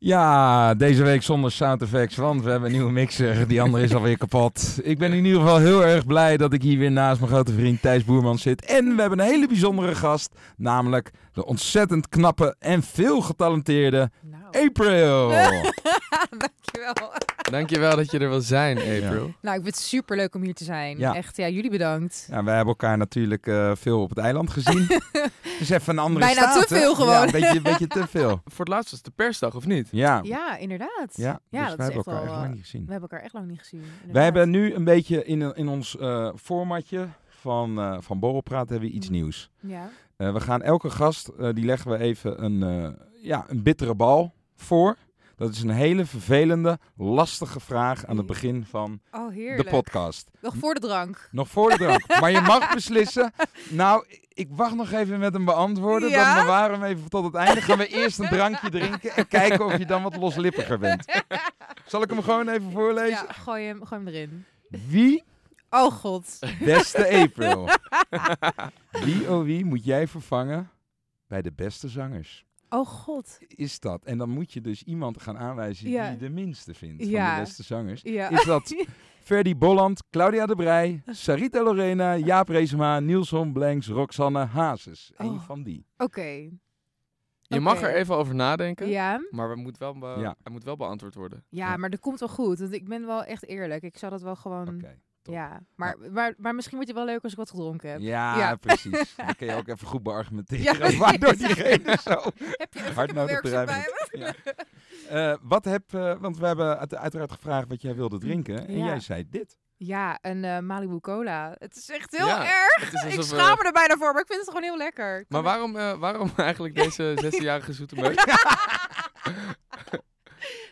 Ja, deze week zonder sound effects, want we hebben een nieuwe mixer. Die andere is alweer kapot. Ik ben in ieder geval heel erg blij dat ik hier weer naast mijn grote vriend Thijs Boerman zit. En we hebben een hele bijzondere gast, namelijk de ontzettend knappe en veel getalenteerde April. Dankjewel. Dankjewel dat je er wil zijn, April. Nou, ik vind het super leuk om hier te zijn. Ja. Echt, ja, jullie bedankt. Ja, wij hebben elkaar natuurlijk eh, veel op het eiland gezien. dus even een andere Bijna staat, te hè? veel gewoon. Ja, een beetje, een beetje te veel. Voor het laatst was het de persdag, of niet? Ja, Ja, inderdaad. ja, Ja, dus dat wij hebben echt elkaar wel, echt lang eh, niet gezien. We hebben elkaar echt lang niet gezien. inderdaad. Wij hebben nu een beetje in, in ons eh, formatje van, eh van Borrelpraat hebben we iets Mhm. nieuws. Ja. Eh, we gaan elke gast, eh, die leggen we even een, eh, ja, een bittere bal voor. Dat is een hele vervelende, lastige vraag aan het begin van Oh, de podcast. Nog voor de drank. Nog voor de drank. maar je mag beslissen. Nou, ik wacht nog even met hem beantwoorden. Ja? Dan bewaren we hem even tot het einde. Gaan we eerst een drankje drinken en kijken of je dan wat loslippiger bent. Zal ik hem gewoon even voorlezen? Ja, gooi hem, gooi hem erin. Wie, Oh god. beste April, wie oh wie moet jij vervangen bij de beste zangers? Oh god. Is dat? En dan moet je dus iemand gaan aanwijzen die je de minste vindt van Ja. de beste zangers. Ja. Is dat Ferdy Bolland, Claudia de Brij, Sarita Lorena, Jaap Reesema, Nielson Blanks, Roxanne Hazes. Eén Oh. van die. Oké. Je mag er even over nadenken, Ja. maar we moet wel be- Ja. hij moet wel beantwoord worden. ja, maar dat komt wel goed. Want ik ben wel echt eerlijk. Ik zou dat wel gewoon... Oké. Ja, maar, maar, maar misschien wordt het wel leuk als ik wat gedronken heb. Ja, Ja. precies. Dan kun je ook even goed beargumenteren. Ja, waardoor diegene zo Heb je even hard bedrijf. bij me? Ja. Eh, wat heb, eh, want we hebben uit- uiteraard gevraagd wat jij wilde drinken. En Ja. jij zei dit. Ja, een eh, Malibu Cola. Het is echt heel Ja, erg. Ik schaam me er bijna voor, maar ik vind het gewoon heel lekker. maar waarom, eh, waarom eigenlijk deze 16-jarige zoete meuk?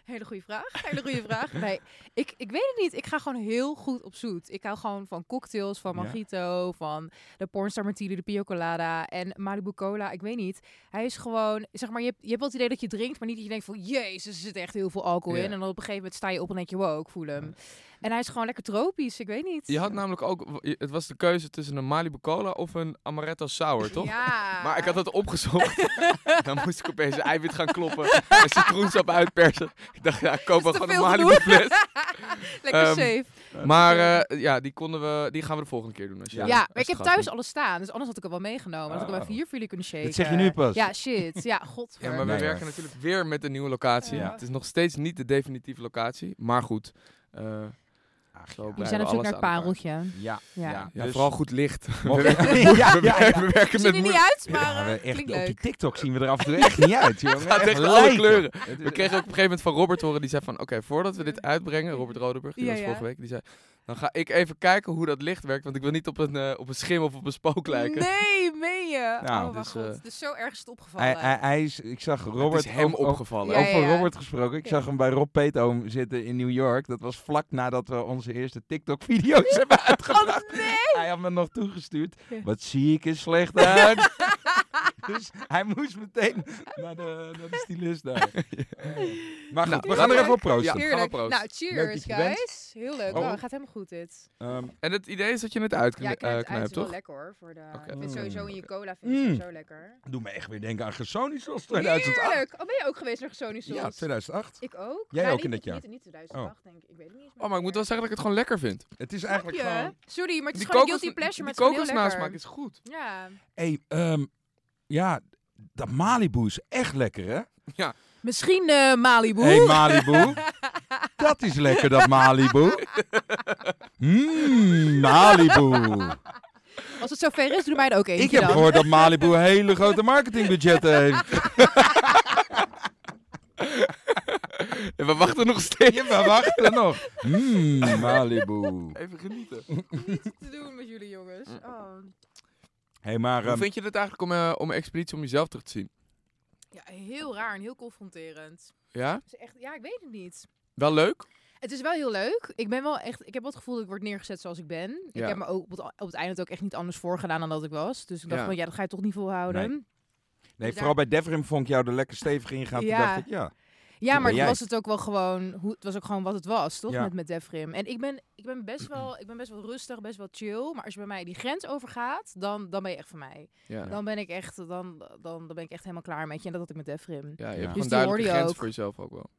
Hele goede vraag. Hele goede vraag. Nee, ik, ik weet het niet. Ik ga gewoon heel goed op zoet. Ik hou gewoon van cocktails, van Ja. mojito, van de pornstar martini, de pina colada en Malibu Cola. Ik weet niet. Hij is gewoon, zeg maar, je hebt, je hebt wel het idee dat je drinkt, maar niet dat je denkt van, jezus, er zit echt heel veel alcohol Ja. in. En dan op een gegeven moment sta je op en denk je, wow, ik voel hem. En hij is gewoon lekker tropisch, ik weet niet. Je had namelijk ook, het was de keuze tussen een Malibu Cola of een Amaretto Sour, toch? Ja. Maar ik had het opgezocht. dan moest ik opeens een eiwit gaan kloppen en citroensap uitpersen. Ik dacht, ja, ik koop wel gewoon een Malibu fles. lekker Ehm, safe. Maar eh, ja, die, konden we, die gaan we de volgende keer doen. Als je, Ja. Ja, als maar ik heb thuis alles staan. Dus anders had ik hem wel meegenomen. Dan had ik hem Oh. even hier voor jullie kunnen shaken. Dat zeg je nu pas. Ja, shit. Ja, god. Ja, maar we Nee, werken natuurlijk weer met een nieuwe locatie. Ja. Het is nog steeds niet de definitieve locatie. Maar goed. eh, Zo ja. We zijn alles naar pareltje. Ja, Ja. ja. Ja, Dus vooral goed licht. we, ja, we- ja, we- ja, ja. we werken met er niet uit, maar Ja, eh, we echt, klinkt op die. TikTok zien we er af en toe echt niet uit, jongen. Gaat Echt echt alle lijken. kleuren. We kregen ook op een gegeven moment van Robert horen. Die zei van, oké, voordat we dit uitbrengen. Robert Rodenburg, die Ja, was ja. vorige week. Die zei, dan ga ik even kijken hoe dat licht werkt. Want ik wil niet op een, eh, op een schim of op een spook lijken. Nee, meen je? Nou, oh, dus, god. eh, Het is zo erg is het opgevallen. Hij, hij, hij is, ik zag Robert het is hem over- opgevallen. Ja, Over ja, ja. Robert gesproken. Ik Ja. zag hem bij Rob Peetoom zitten in New York. Dat was vlak nadat we onze eerste TikTok-video's hebben uitgebracht. Oh, nee! Hij had me nog toegestuurd. Ja. Wat zie ik er slecht uit. dus hij moest meteen naar de, naar de stylist daar. Maar goed, Nou, we gaan er even op proosten. Ja. gaan we Heerlijk. proosten. Nou, cheers, er guys. Heel leuk. Oh. Oh, gaat helemaal goed dit. Ehm, En het idee is dat je het uit Ja, ik knijp het uit. Het knijpt, is wel toch? lekker hoor. Voor de... Oké. Ik vind sowieso Mm. in je cola vind ik Mm. sowieso lekker. doe me echt weer denken aan Gersonisos 2008. Heerlijk. Oh, ben je ook geweest naar Gesonisch Ja, 2008. Ik ook. Jij Nou, ook niet- in dat jaar? Niet, niet 2008, denk ik. Ik weet het niet eens Oh, maar ik moet wel zeggen dat ik het gewoon lekker vind. Het is eigenlijk gewoon... Sorry, maar het is Die gewoon guilty pleasure, maar het is heel kokosnasmaak lekker. is goed. Ja. Hey, ehm, ja, dat Malibu is echt lekker, hè? Misschien eh, Malibu. Hey Malibu. dat is lekker, dat Malibu. Mmm, Malibu. Als het zover is, doe mij er ook eentje Ik heb dan. gehoord dat Malibu hele grote marketingbudgetten heeft. Ja, we wachten nog steeds. Ja, we wachten nog. Mmm, Malibu. Even genieten. te doen met jullie jongens. Oh. Hey, maar... Hoe ehm, vind je het eigenlijk om, eh, om een expeditie om jezelf terug te zien? Ja, heel raar en heel confronterend. Ja? Dus echt, ja, ik weet het niet. Wel leuk? Het is wel heel leuk. Ik ben wel echt. Ik heb wel het gevoel dat ik word neergezet zoals ik ben. Ik heb me ook op het, op het einde ook echt niet anders voorgedaan dan dat ik was. Dus ik dacht Ja. van ja, dat ga je toch niet volhouden. Nee. Nee, Dus vooral bij Devrim vond ik jou er lekker stevig in gaan. Toen Ja. dacht ik, ja. Ja, maar was het ook wel gewoon. Hoe, het was ook gewoon wat het was, toch? Ja. Met, met Defrim. En ik ben, ik ben best wel, ik ben best wel rustig, best wel chill. Maar als je bij mij die grens overgaat, dan, dan ben je echt van mij. Ja. Dan ben ik echt, dan, dan, dan ben ik echt helemaal klaar met je. En dat had ik met Defrim. Ja, je Ja. hebt Dus gewoon duidelijke ook. voor jezelf ook wel.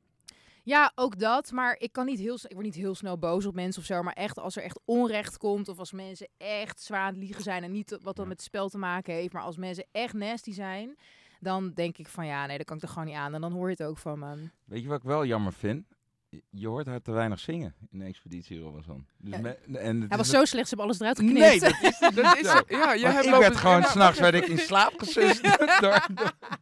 Ja, ook dat. Maar ik kan niet heel, ik word niet heel snel boos op mensen of zo. Maar echt als er echt onrecht komt of als mensen echt zwaar aan het liegen zijn en niet wat dan met het spel te maken heeft, maar als mensen echt nasty zijn, dan denk ik van ja, nee, dat kan ik er gewoon niet aan. En dan hoor je het ook van me. Weet je wat ik wel jammer vind? Je- hoort haar te weinig zingen in de expeditie Robinson. Dus Ja. me- en Hij was zo slecht, ze hebben alles eruit geknipt. Nee, dat is, Dat is, ja, jij hebt ik werd gewoon, Ja, s'nachts werd ik in slaap gesust. door,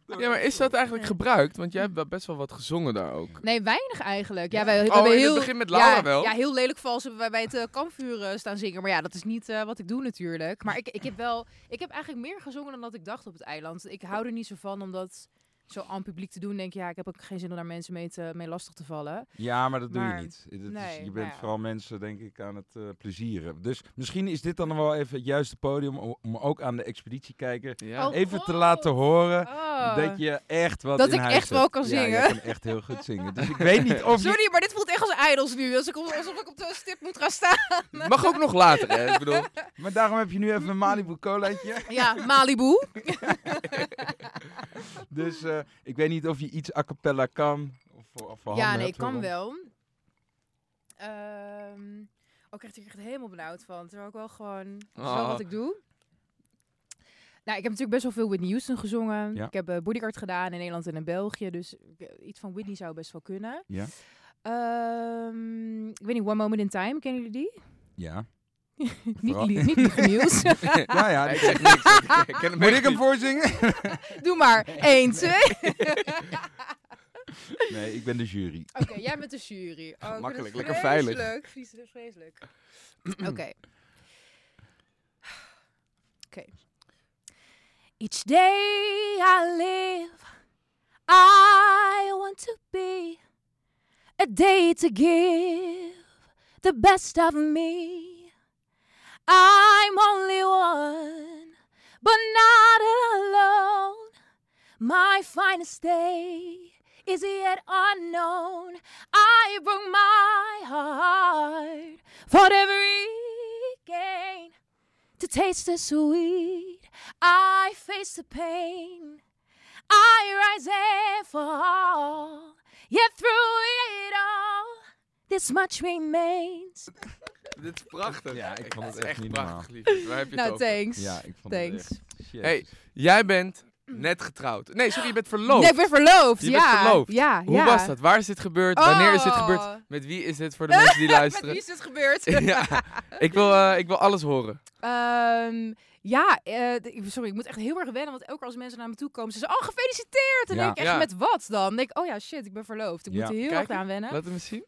door- Ja, maar is dat eigenlijk gebruikt? Want jij hebt wel best wel wat gezongen daar ook. Nee, weinig eigenlijk. Ja, Ja. wij, we Oh, hebben in heel, het begin met Laura ja, wel? Ja, heel lelijk vals hebben wij bij het eh, kampvuur eh, staan zingen. Maar ja, dat is niet eh, wat ik doe natuurlijk. Maar ik, ik heb wel, ik heb eigenlijk meer gezongen dan dat ik dacht op het eiland. Ik hou er niet zo van om dat zo aan publiek te doen. Denk je, ja, ik heb ook geen zin om daar mensen mee, te, mee lastig te vallen. Ja, maar dat doe je niet. Het is- nee, je maar bent ja. vooral mensen, denk ik, aan het eh, plezieren. Dus misschien is dit dan wel even het juiste podium om, om ook aan de expeditiekijker Ja. Oh, even te laten horen Oh. dat je echt wat Dat in ik huis echt wel kan Ja, zingen. jij kan echt heel goed zingen. Dus ik weet niet of je... Sorry, maar dit voelt echt als idols nu. Als ik op, alsof ik op de stip moet gaan staan. Mag ook nog later, hè? Ik bedoel, Maar daarom heb je nu even een Malibu colaatje. Ja, Malibu. Dus eh, ik weet niet of je iets a cappella kan. Of, of voor Ja, nee, ik kan wel. Ehm oh, ik krijg er echt helemaal benauwd van. Terwijl ik wel gewoon... Oh. wat ik doe. Nou, ik heb natuurlijk best wel veel Whitney Houston gezongen. Ja. Ik heb eh, Bodyguard gedaan in Nederland en in België. Dus eh, iets van Whitney zou best wel kunnen. Ja. Ehm, ik weet niet, One Moment in Time, kennen jullie die? Ja. niet, li- niet lieve nieuws. Ja, ja. ik zeg niks. Ik ken hem Moet ik hem voorzingen? Doe maar. Eén, twee. Nee, ik ben de jury. Oké, jij bent de jury. Oh, Makkelijk, lekker veilig. vreselijk. Vries- Vreselijk. Oké. Oké. Each day I live, I want to be a day to give the best of me. I'm only one, but not alone. My finest day is yet unknown. I broke my heart for every gain to taste the sweet. I face the pain. I rise and fall. Yet through it all, this much remains. Dit is prachtig. Ja, ik vond het echt echt niet prachtig, lief. Waar heb je het Nou, over? thanks. Ja, ik vond Thanks. het echt... Shit. Hey, jij bent net getrouwd. Nee, sorry, je bent verloofd. Nee, ik ben verloofd. Je ja. bent verloofd. Ja, Hoe ja. was dat? Waar is dit gebeurd? Wanneer is dit Oh. gebeurd? Met wie is dit voor de mensen die Met luisteren? wie is dit gebeurd? ja, ik wil, eh, ik wil alles horen. Ehm, ja, eh, sorry, ik moet echt heel erg wennen, want elke keer als mensen naar me toe komen, ze zeggen, oh, gefeliciteerd! En Ja. denk ik echt, Ja. met wat dan? Dan denk ik, oh ja, shit, ik ben verloofd. Ik Ja. moet er heel Kijk, erg aan wennen. Laat hem eens zien.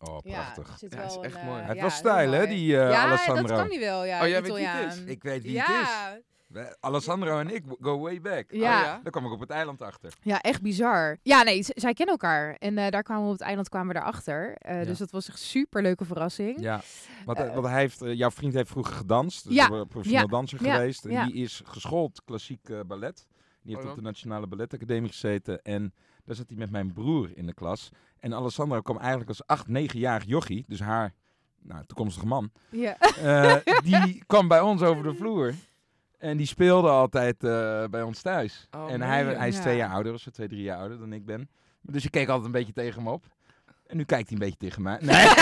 Oh, prachtig. Ja, is echt een, mooi. eh, ja, wel heel stijl, hè, die eh ja, Alessandro. dat kan hij wel, ja. Oh, jij weet wie het is? Ik weet wie het is. ja. We- Alessandro en ik go way back. Ja. Oh, ja? Daar kwam ik op het eiland achter. Ja, echt bizar. Ja, nee, zij kennen elkaar. En eh, daar kwamen we op het eiland kwamen we daarachter. Eh Ja. Dus dat was echt super leuke verrassing. Ja, want, want hij heeft, jouw vriend heeft vroeger gedanst. Dus Ja, een professioneel ja, danser ja, geweest. En ja. die is geschoold klassiek ballet. Die heeft Oh, op de? Nationale Balletacademie gezeten. En daar zat hij met mijn broer in de klas. En Alessandro kwam eigenlijk als 8, 9-jarig jochie. Dus haar nou, toekomstige man. Ja. eh, die kwam bij ons over de vloer. En die speelde altijd eh, bij ons thuis. Oh, en hij, hij is twee Ja. jaar ouder, of zo twee, drie jaar ouder dan ik ben. Dus je keek altijd een beetje tegen hem op. En nu kijkt hij een beetje tegen mij. Nee.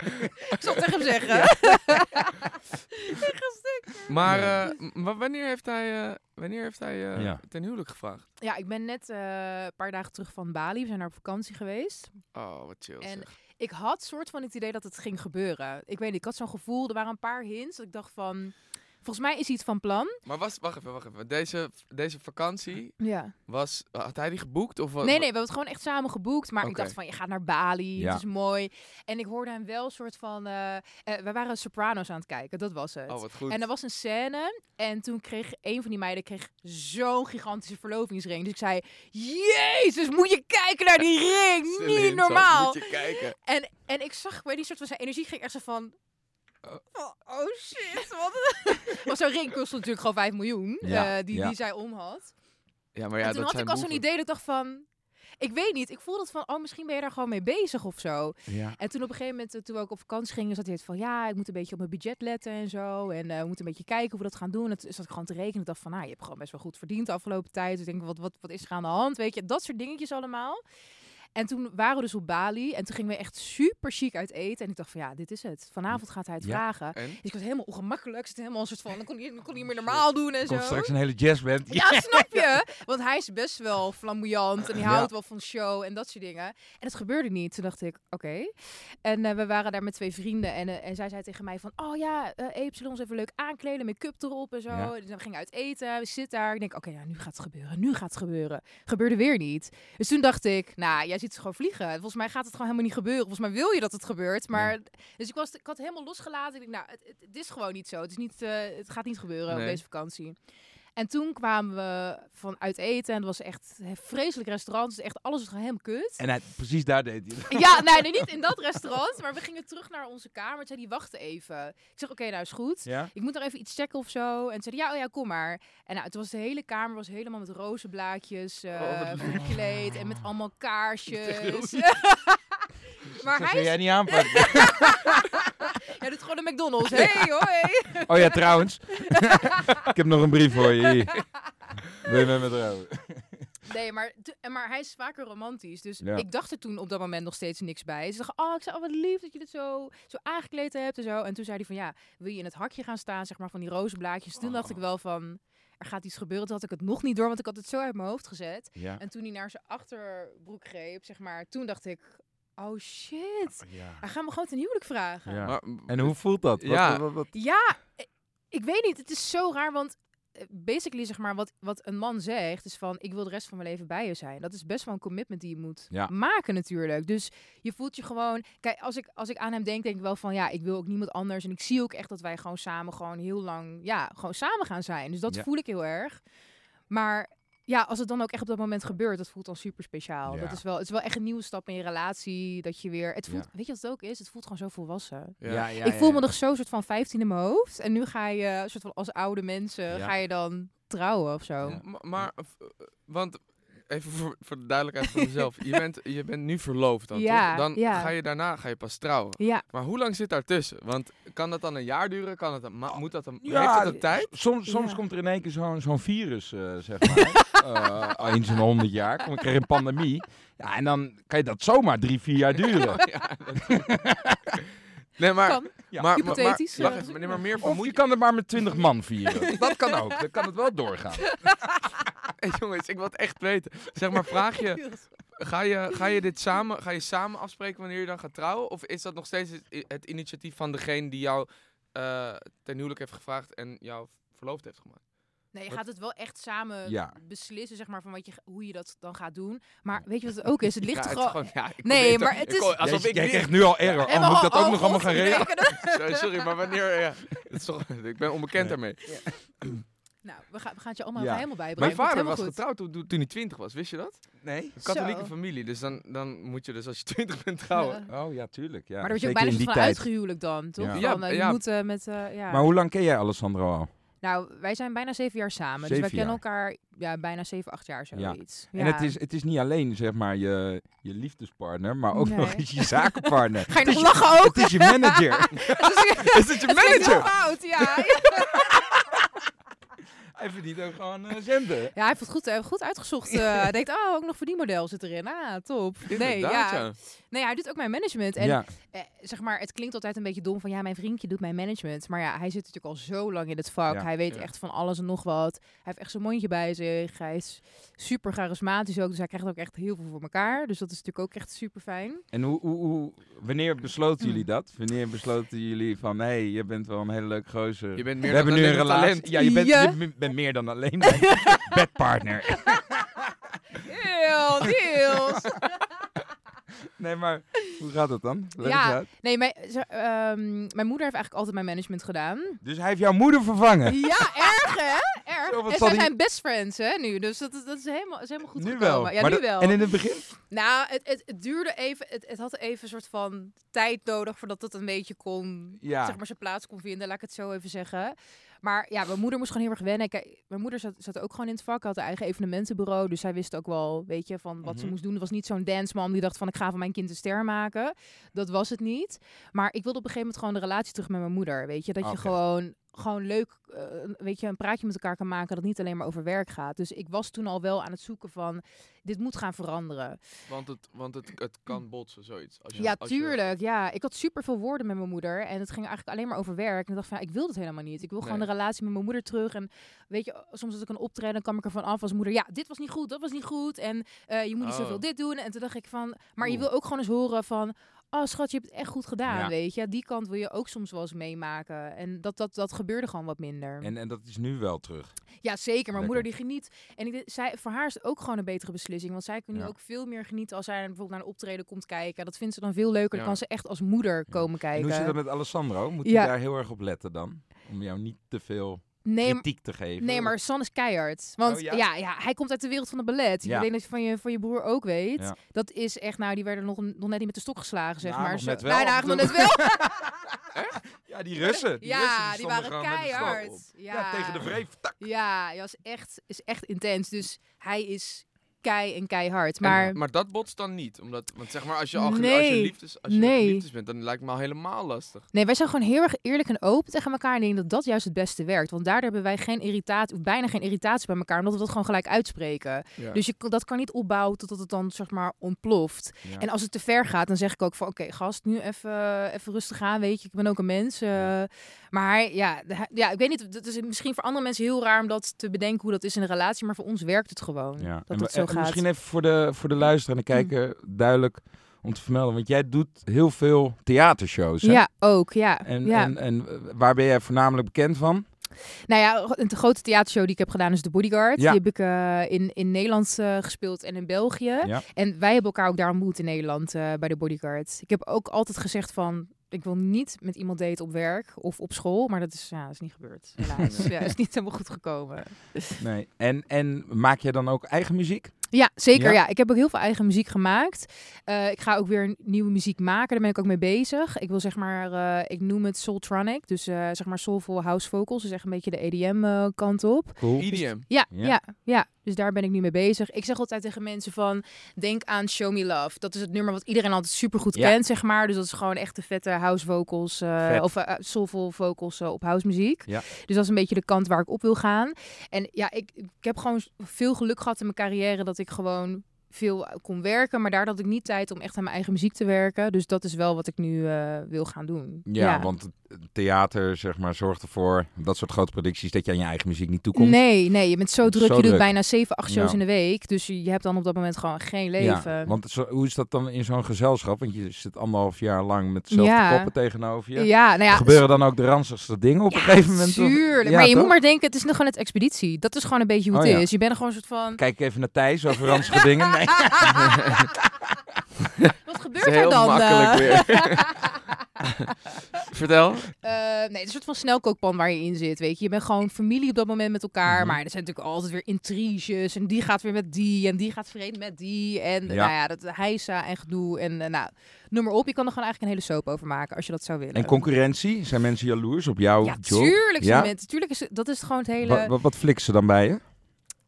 Ik zal het tegen hem zeggen. Maar eh, wanneer heeft hij, eh, wanneer heeft hij eh, Ja. ten huwelijk gevraagd? Ja, ik ben net eh, een paar dagen terug van Bali. We zijn daar op vakantie geweest. Oh, wat chill En zeg. ik had soort van het idee dat het ging gebeuren. Ik weet niet, ik had zo'n gevoel, er waren een paar hints dat ik dacht van... Volgens mij is hij het van plan. Maar was, wacht even, wacht even. Deze, deze vakantie, Ja. was, had hij die geboekt? Of wat? Nee, nee, we hebben het gewoon echt samen geboekt. Maar ik Oké. dacht van, je gaat naar Bali, Ja. het is mooi. En ik hoorde hem wel een soort van... eh eh, we waren Sopranos aan het kijken, dat was het. Oh, wat goed. En er was een scène en toen kreeg een van die meiden kreeg zo'n gigantische verlovingsring. Dus ik zei, jezus, moet je kijken naar die ring, niet zo normaal. Moet je kijken. En, en ik zag, ik weet niet, soort van zijn energie ging echt zo van... Oh. Oh, shit, wat... Want zo'n ring kostte natuurlijk gewoon 5 miljoen, Ja, eh, die, ja. die zij om had. Ja, maar ja, en toen dat had zijn ik al zo'n idee dat ik dacht van... Ik weet niet, ik voelde het van, oh, misschien ben je daar gewoon mee bezig of zo. Ja. En toen op een gegeven moment, eh, toen we ook op vakantie gingen, zat hij het van, ja, ik moet een beetje op mijn budget letten en zo. En eh, we moeten een beetje kijken hoe we dat gaan doen. En toen zat ik gewoon te rekenen. Ik dacht van, nou, je hebt gewoon best wel goed verdiend de afgelopen tijd. Dus ik denk, wat, wat, wat is er aan de hand? Weet je, dat soort dingetjes allemaal. En toen waren we dus op Bali en toen gingen we echt super chic uit eten. En ik dacht van, ja, dit is het. Vanavond gaat hij het Ja. vragen. En? Dus ik was helemaal ongemakkelijk. Zat helemaal een soort van, dan kon hij, dan kon hij meer normaal doen en Komt zo. straks een hele jazzband. Ja, snap je? Want hij is best wel flamboyant en die Ja. houdt wel van show en dat soort dingen. En het gebeurde niet. Toen dacht ik, oké. En eh, we waren daar met twee vrienden en, eh, en zij zei tegen mij van, oh ja, eh Abe, zullen we ons even leuk aankleden, make-up erop en zo. Ja. Dus we gingen uit eten, we zitten daar. Ik denk, oké, ja, nu gaat het gebeuren, nu gaat het gebeuren. Gebeurde weer niet. Dus toen dacht ik, nou, jij ziet ze gewoon vliegen. Volgens mij gaat het gewoon helemaal niet gebeuren. Volgens mij wil je dat het gebeurt, maar... Dus ik, was, ik had helemaal losgelaten. Ik denk, nou, het, het, het is gewoon niet zo. Het, is niet, eh, het gaat niet gebeuren op deze vakantie. En toen kwamen we van uit eten en het was echt een vreselijk restaurant. Dus echt alles was helemaal kut. En hij, precies daar deed hij het. Ja, nee, nee, niet in dat restaurant. Maar we gingen terug naar onze kamer. Toen zei die wacht even. Ik zeg, oké, nou is goed. Ja? Ik moet nog even iets checken of zo. En zei ja, oh ja, kom maar. En nou, toen was de hele kamer was helemaal met rozenblaadjes eh Oh, verkleed. En met allemaal kaarsjes. maar hij is, jij niet aanpakken. ja, doet gewoon de McDonald's. Hey, hoi. Oh ja, trouwens. ik heb nog een brief voor je. Hier. Wil je met me trouwen? Nee, maar, maar hij is vaker romantisch. Dus Ja. ik dacht er toen op dat moment nog steeds niks bij. Ze dacht, oh, ik zei, oh, wat lief dat je dit zo, zo aangekleed hebt en zo. En toen zei hij van, ja, wil je in het hakje gaan staan, zeg maar, van die rozenblaadjes. Toen dacht ik Oh. wel van, er gaat iets gebeuren. Toen had ik het nog niet door, want ik had het zo uit mijn hoofd gezet. Ja. En toen hij naar zijn achterbroek greep, zeg maar, toen dacht ik, oh shit. ja. Hij gaat me gewoon ten huwelijk vragen. Ja. Maar, En hoe voelt dat? Wat- Ja. wat- wat- Ja, eh, ik weet niet. Het is zo raar, want eh, basically zeg maar wat, wat een man zegt is van ik wil de rest van mijn leven bij je zijn. Dat is best wel een commitment die je moet Ja. maken natuurlijk. Dus je voelt je gewoon, kijk als ik, als ik aan hem denk, denk ik wel van ja, ik wil ook niemand anders. En ik zie ook echt dat wij gewoon samen gewoon heel lang, ja, gewoon samen gaan zijn. Dus dat Ja. voel ik heel erg. Maar ja, als het dan ook echt op dat moment gebeurt, dat voelt dan super speciaal. Ja. Dat is wel, het is wel echt een nieuwe stap in je relatie. Dat je weer, het voelt, Ja. weet je wat het ook is? Het voelt gewoon zo volwassen ja. ja, ik voel ja. me nog zo soort van 15 in mijn hoofd. En nu ga je, soort van als oude mensen, Ja. ga je dan trouwen of zo. Maar, want even voor, voor de duidelijkheid voor mezelf. je, bent, je bent nu verloofd dan, Ja, toch? Dan ja. ga je daarna ga je pas trouwen. Ja, Maar hoe lang zit daartussen? Want kan dat dan een jaar duren? Kan het een ma- moet dat een, Ja, heeft dat een tijd? Soms, soms Ja. komt er in één keer zo'n zo'n virus, eh, zeg maar. Eh, eens in de honderd jaar. Krijg je een pandemie. Ja, en dan kan je dat zomaar drie, vier jaar duren. Ja, nee, maar, kan. Ja. maar, Hypothetisch, Maar, eh. even, maar, nee, maar meer Of je kan het maar met twintig man vieren. Dat kan ook. Dan kan het wel doorgaan. Hey, jongens, ik wil het echt weten. Zeg maar, vraag je, ga je, ga je dit samen, ga je samen afspreken wanneer je dan gaat trouwen? Of is dat nog steeds het initiatief van degene die jou eh, ten huwelijk heeft gevraagd en jou verloofd heeft gemaakt? Nee, je Wat- gaat het wel echt samen Ja. beslissen, zeg maar, van wat je, hoe je dat dan gaat doen. Maar weet je wat het ook is? Het ligt Ja, toch gewoon... gewoon- ja, ik Nee, maar het is- Alsof Jij- ik jij krijgt nu al error. En Oh, moet ik dat oh, ook nog allemaal gaan regelen? Sorry, sorry, maar wanneer... Ja, het is toch, ik ben onbekend daarmee. Nou, we gaan, we gaan het je allemaal Ja. helemaal bijbrengen. Mijn vader was goed. getrouwd toen, toen hij 20 was, wist je dat? Nee? Een katholieke Zo. familie, dus dan, dan moet je dus als je 20 bent trouwen. Ja. Oh ja, tuurlijk. Ja. Maar daar word je ook bijna in soort die van tijd. uitgehuwelijk dan, toch? Ja. Van, Ja, je ja. moet met... ja. Maar hoe lang ken jij Alessandro al? Nou, wij zijn bijna zeven jaar samen. dus wij kennen jaar. elkaar ja, bijna zeven, acht jaar zoiets. En het is, het is niet alleen zeg maar je, je liefdespartner, maar ook nog eens je zakenpartner. Ga je nog is lachen ook? Het is je manager. Is het je Het heel manager? fout, ja. Hij verdient ook gewoon eh, centen. Ja, hij heeft het goed, hij heeft het goed uitgezocht. Eh, hij denkt, oh, ook nog voor die model zit erin. Ah, top. Nee, ja. ja. nee, hij doet ook mijn management. En ja. eh, zeg maar, het klinkt altijd een beetje dom van, ja, mijn vriendje doet mijn management. Maar ja, hij zit natuurlijk al zo lang in het vak. Ja. Hij weet Ja. echt van alles en nog wat. Hij heeft echt zijn mondje bij zich. Hij is super charismatisch ook. Dus hij krijgt ook echt heel veel voor elkaar. Dus dat is natuurlijk ook echt super fijn. En hoe, hoe, hoe, wanneer besloten jullie dat? Wanneer besloten jullie van, hé, hey, je bent wel een hele leuke gozer. Je bent We meer hebben dan nu een relatie. talent. Ja, je bent, Ja. je bent meer dan alleen mijn bedpartner. Heel! Nee, maar hoe gaat het dan? Leg Ja. Nee, mijn, ze- ehm, mijn moeder heeft eigenlijk altijd mijn management gedaan. Dus hij heeft jouw moeder vervangen. Ja, erg hè? Erg. Zo, en zij die- zijn best friends hè, nu. Dus dat, is- dat is, helemaal, is helemaal goed nu gekomen. wel. Ja, Maar nu dat- wel. En in het begin? Nou, het, het, het duurde even. Het, het had even een soort van tijd nodig voordat het een beetje kon. Ja. Zeg maar zijn plaats kon vinden, laat ik het zo even zeggen. Maar ja, mijn moeder moest gewoon heel erg wennen. Kijk, mijn moeder zat, zat ook gewoon in het vak, had een eigen evenementenbureau. Dus zij wist ook wel, weet je, van wat ze Mhm. moest doen. Het was niet zo'n danceman die dacht van ik ga van mijn kind een ster maken. Dat was het niet. Maar ik wilde op een gegeven moment gewoon de relatie terug met mijn moeder. Weet je, dat je gewoon, gewoon leuk, eh, weet je, een praatje met elkaar kan maken dat niet alleen maar over werk gaat. Dus ik was toen al wel aan het zoeken van dit moet gaan veranderen. Want, het, want het, het kan botsen, zoiets. Als je, Ja, als je- tuurlijk. Ja, ik had super veel woorden met mijn moeder. En het ging eigenlijk alleen maar over werk. En ik dacht van, ja, ik wil dat helemaal niet. Ik wil gewoon de relatie met mijn moeder terug. En weet je, soms als ik een optreden, kwam ik ervan af als moeder. Ja, dit was niet goed, dat was niet goed. En eh, je moet niet Oh. zoveel dit doen. En toen dacht ik van, maar je wil ook gewoon eens horen van... Oh schat, je hebt het echt goed gedaan, Ja. weet je. Die kant wil je ook soms wel eens meemaken. En dat, dat, dat gebeurde gewoon wat minder. En, en dat is nu wel terug. Ja, zeker. Mijn moeder die geniet. En ik, zij, voor haar is het ook gewoon een betere beslissing. Want zij kan nu Ja. ook veel meer genieten als zij bijvoorbeeld naar een optreden komt kijken. Dat vindt ze dan veel leuker. Dan Ja. kan ze echt als moeder komen En kijken. hoe zit dat met Alessandro? Moet Ja. hij daar heel erg op letten dan? Om jou niet te veel nee, kritiek te geven? nee, maar San is keihard. Want Oh, ja? ja? Ja, hij komt uit de wereld van de ballet. Ja. Ik denk dat je van je, van je broer ook weet. Ja. Dat is echt, nou, die werden nog, nog net niet met de stok geslagen, zeg Nou, maar. nog net wel Nou, nou, en nog toe. net wel. Ja, die Russen. Die ja, Russen, die waren keihard. Ja. Ja, tegen de vreef. Tak. Ja, hij was echt, is echt intens. Dus hij is kei en keihard. En- Maar maar dat botst dan niet. Omdat, want zeg maar, als je al als je liefdes, als je Nee. liefdes bent, dan lijkt me al helemaal lastig. Nee, wij zijn gewoon heel erg eerlijk en open tegen elkaar. En ik denk dat dat juist het beste werkt. Want daardoor hebben wij geen irritatie, of bijna geen irritatie bij elkaar. Omdat we dat gewoon gelijk uitspreken. Ja. Dus je, kan- dat kan niet opbouwen totdat het dan, zeg maar, ontploft. Ja. En als het te ver gaat, dan zeg ik ook van... Oké, gast, nu even, even rustig aan, weet je. Ik ben ook een mens. eh, maar hij- ja, ja, ik weet niet. Het is misschien voor andere mensen heel raar om dat te bedenken... hoe dat is in een relatie. Maar voor ons werkt het gewoon. Ja. Dat en, het zo en gaat. Mm. Misschien even voor de, voor de luisteraar en de kijker duidelijk om te vermelden. Want jij doet heel veel theatershows. Hè? Ja, ook, ja. En, ja. en, en waar ben jij voornamelijk bekend van? Nou ja, een grote theatershow die ik heb gedaan is The Bodyguard. Ja. Die heb ik eh, in, in Nederland eh, gespeeld en in België. Ja. En wij hebben elkaar ook daar ontmoet in Nederland eh, bij The Bodyguard. Ik heb ook altijd gezegd van... Ik wil niet met iemand daten op werk of op school. Maar dat is, ja, dat is niet gebeurd. Helaas. ja, is niet helemaal goed gekomen. Nee. En, en maak jij dan ook eigen muziek? Ja, zeker. Ja? Ja. Ik heb ook heel veel eigen muziek gemaakt. Eh, ik ga ook weer nieuwe muziek maken. Daar ben ik ook mee bezig. Ik wil zeg maar, eh, ik noem het Soultronic. Dus eh, zeg maar soulful house vocals. Dus echt een beetje de EDM eh, kant op. Cool. EDM. Ja, Ja. ja. Ja, Dus daar ben ik nu mee bezig. Ik zeg altijd tegen mensen van, denk aan Show Me Love. Dat is het nummer wat iedereen altijd super goed Ja. kent, zeg maar. Dus dat is gewoon echt de vette house vocals, eh, Vet. of eh, soulful vocals eh, op house muziek. Ja. Dus dat is een beetje de kant waar ik op wil gaan. En ja, ik, ik heb gewoon veel geluk gehad in mijn carrière dat ik gewoon veel kon werken, maar daar had ik niet tijd om echt aan mijn eigen muziek te werken. Dus dat is wel wat ik nu eh, wil gaan doen. Ja, want theater zeg maar, zorgt ervoor, dat soort grote producties, dat je aan je eigen muziek niet toekomt. Nee, nee, je bent zo druk. zo je doet bijna 7, 8 shows Ja. in de week. Dus je, hebt dan op dat moment gewoon geen leven. Ja, want zo, hoe is dat dan in zo'n gezelschap? Want je zit anderhalf jaar lang met dezelfde koppen tegenover je. Ja, nou ja, Gebeuren dan ook de ranzigste dingen op een gegeven moment? Tuurlijk. Maar je toch? moet maar denken, het is nog gewoon het expeditie. Dat is gewoon een beetje hoe Oh, het is. Je bent er gewoon een soort van. Kijk even naar Thijs over ranzige dingen. Wat gebeurt is er heel dan? makkelijk eh? weer. Vertel. Eh, nee, het is een soort van snelkookpan waar je in zit. Weet je, je bent gewoon familie op dat moment met elkaar. Mhm. Maar er zijn natuurlijk altijd weer intriges. En die gaat weer met die. En die gaat vreemd met die. En Ja. nou ja, dat heisa en gedoe. En eh, nou, noem maar op. Je kan er gewoon eigenlijk een hele soap over maken als je dat zou willen. En concurrentie? Zijn mensen jaloers op jouw Ja, job? tuurlijk. Ja? mensen- Tuurlijk is het- dat is gewoon het hele. Wat, wat, wat flikken ze dan bij je?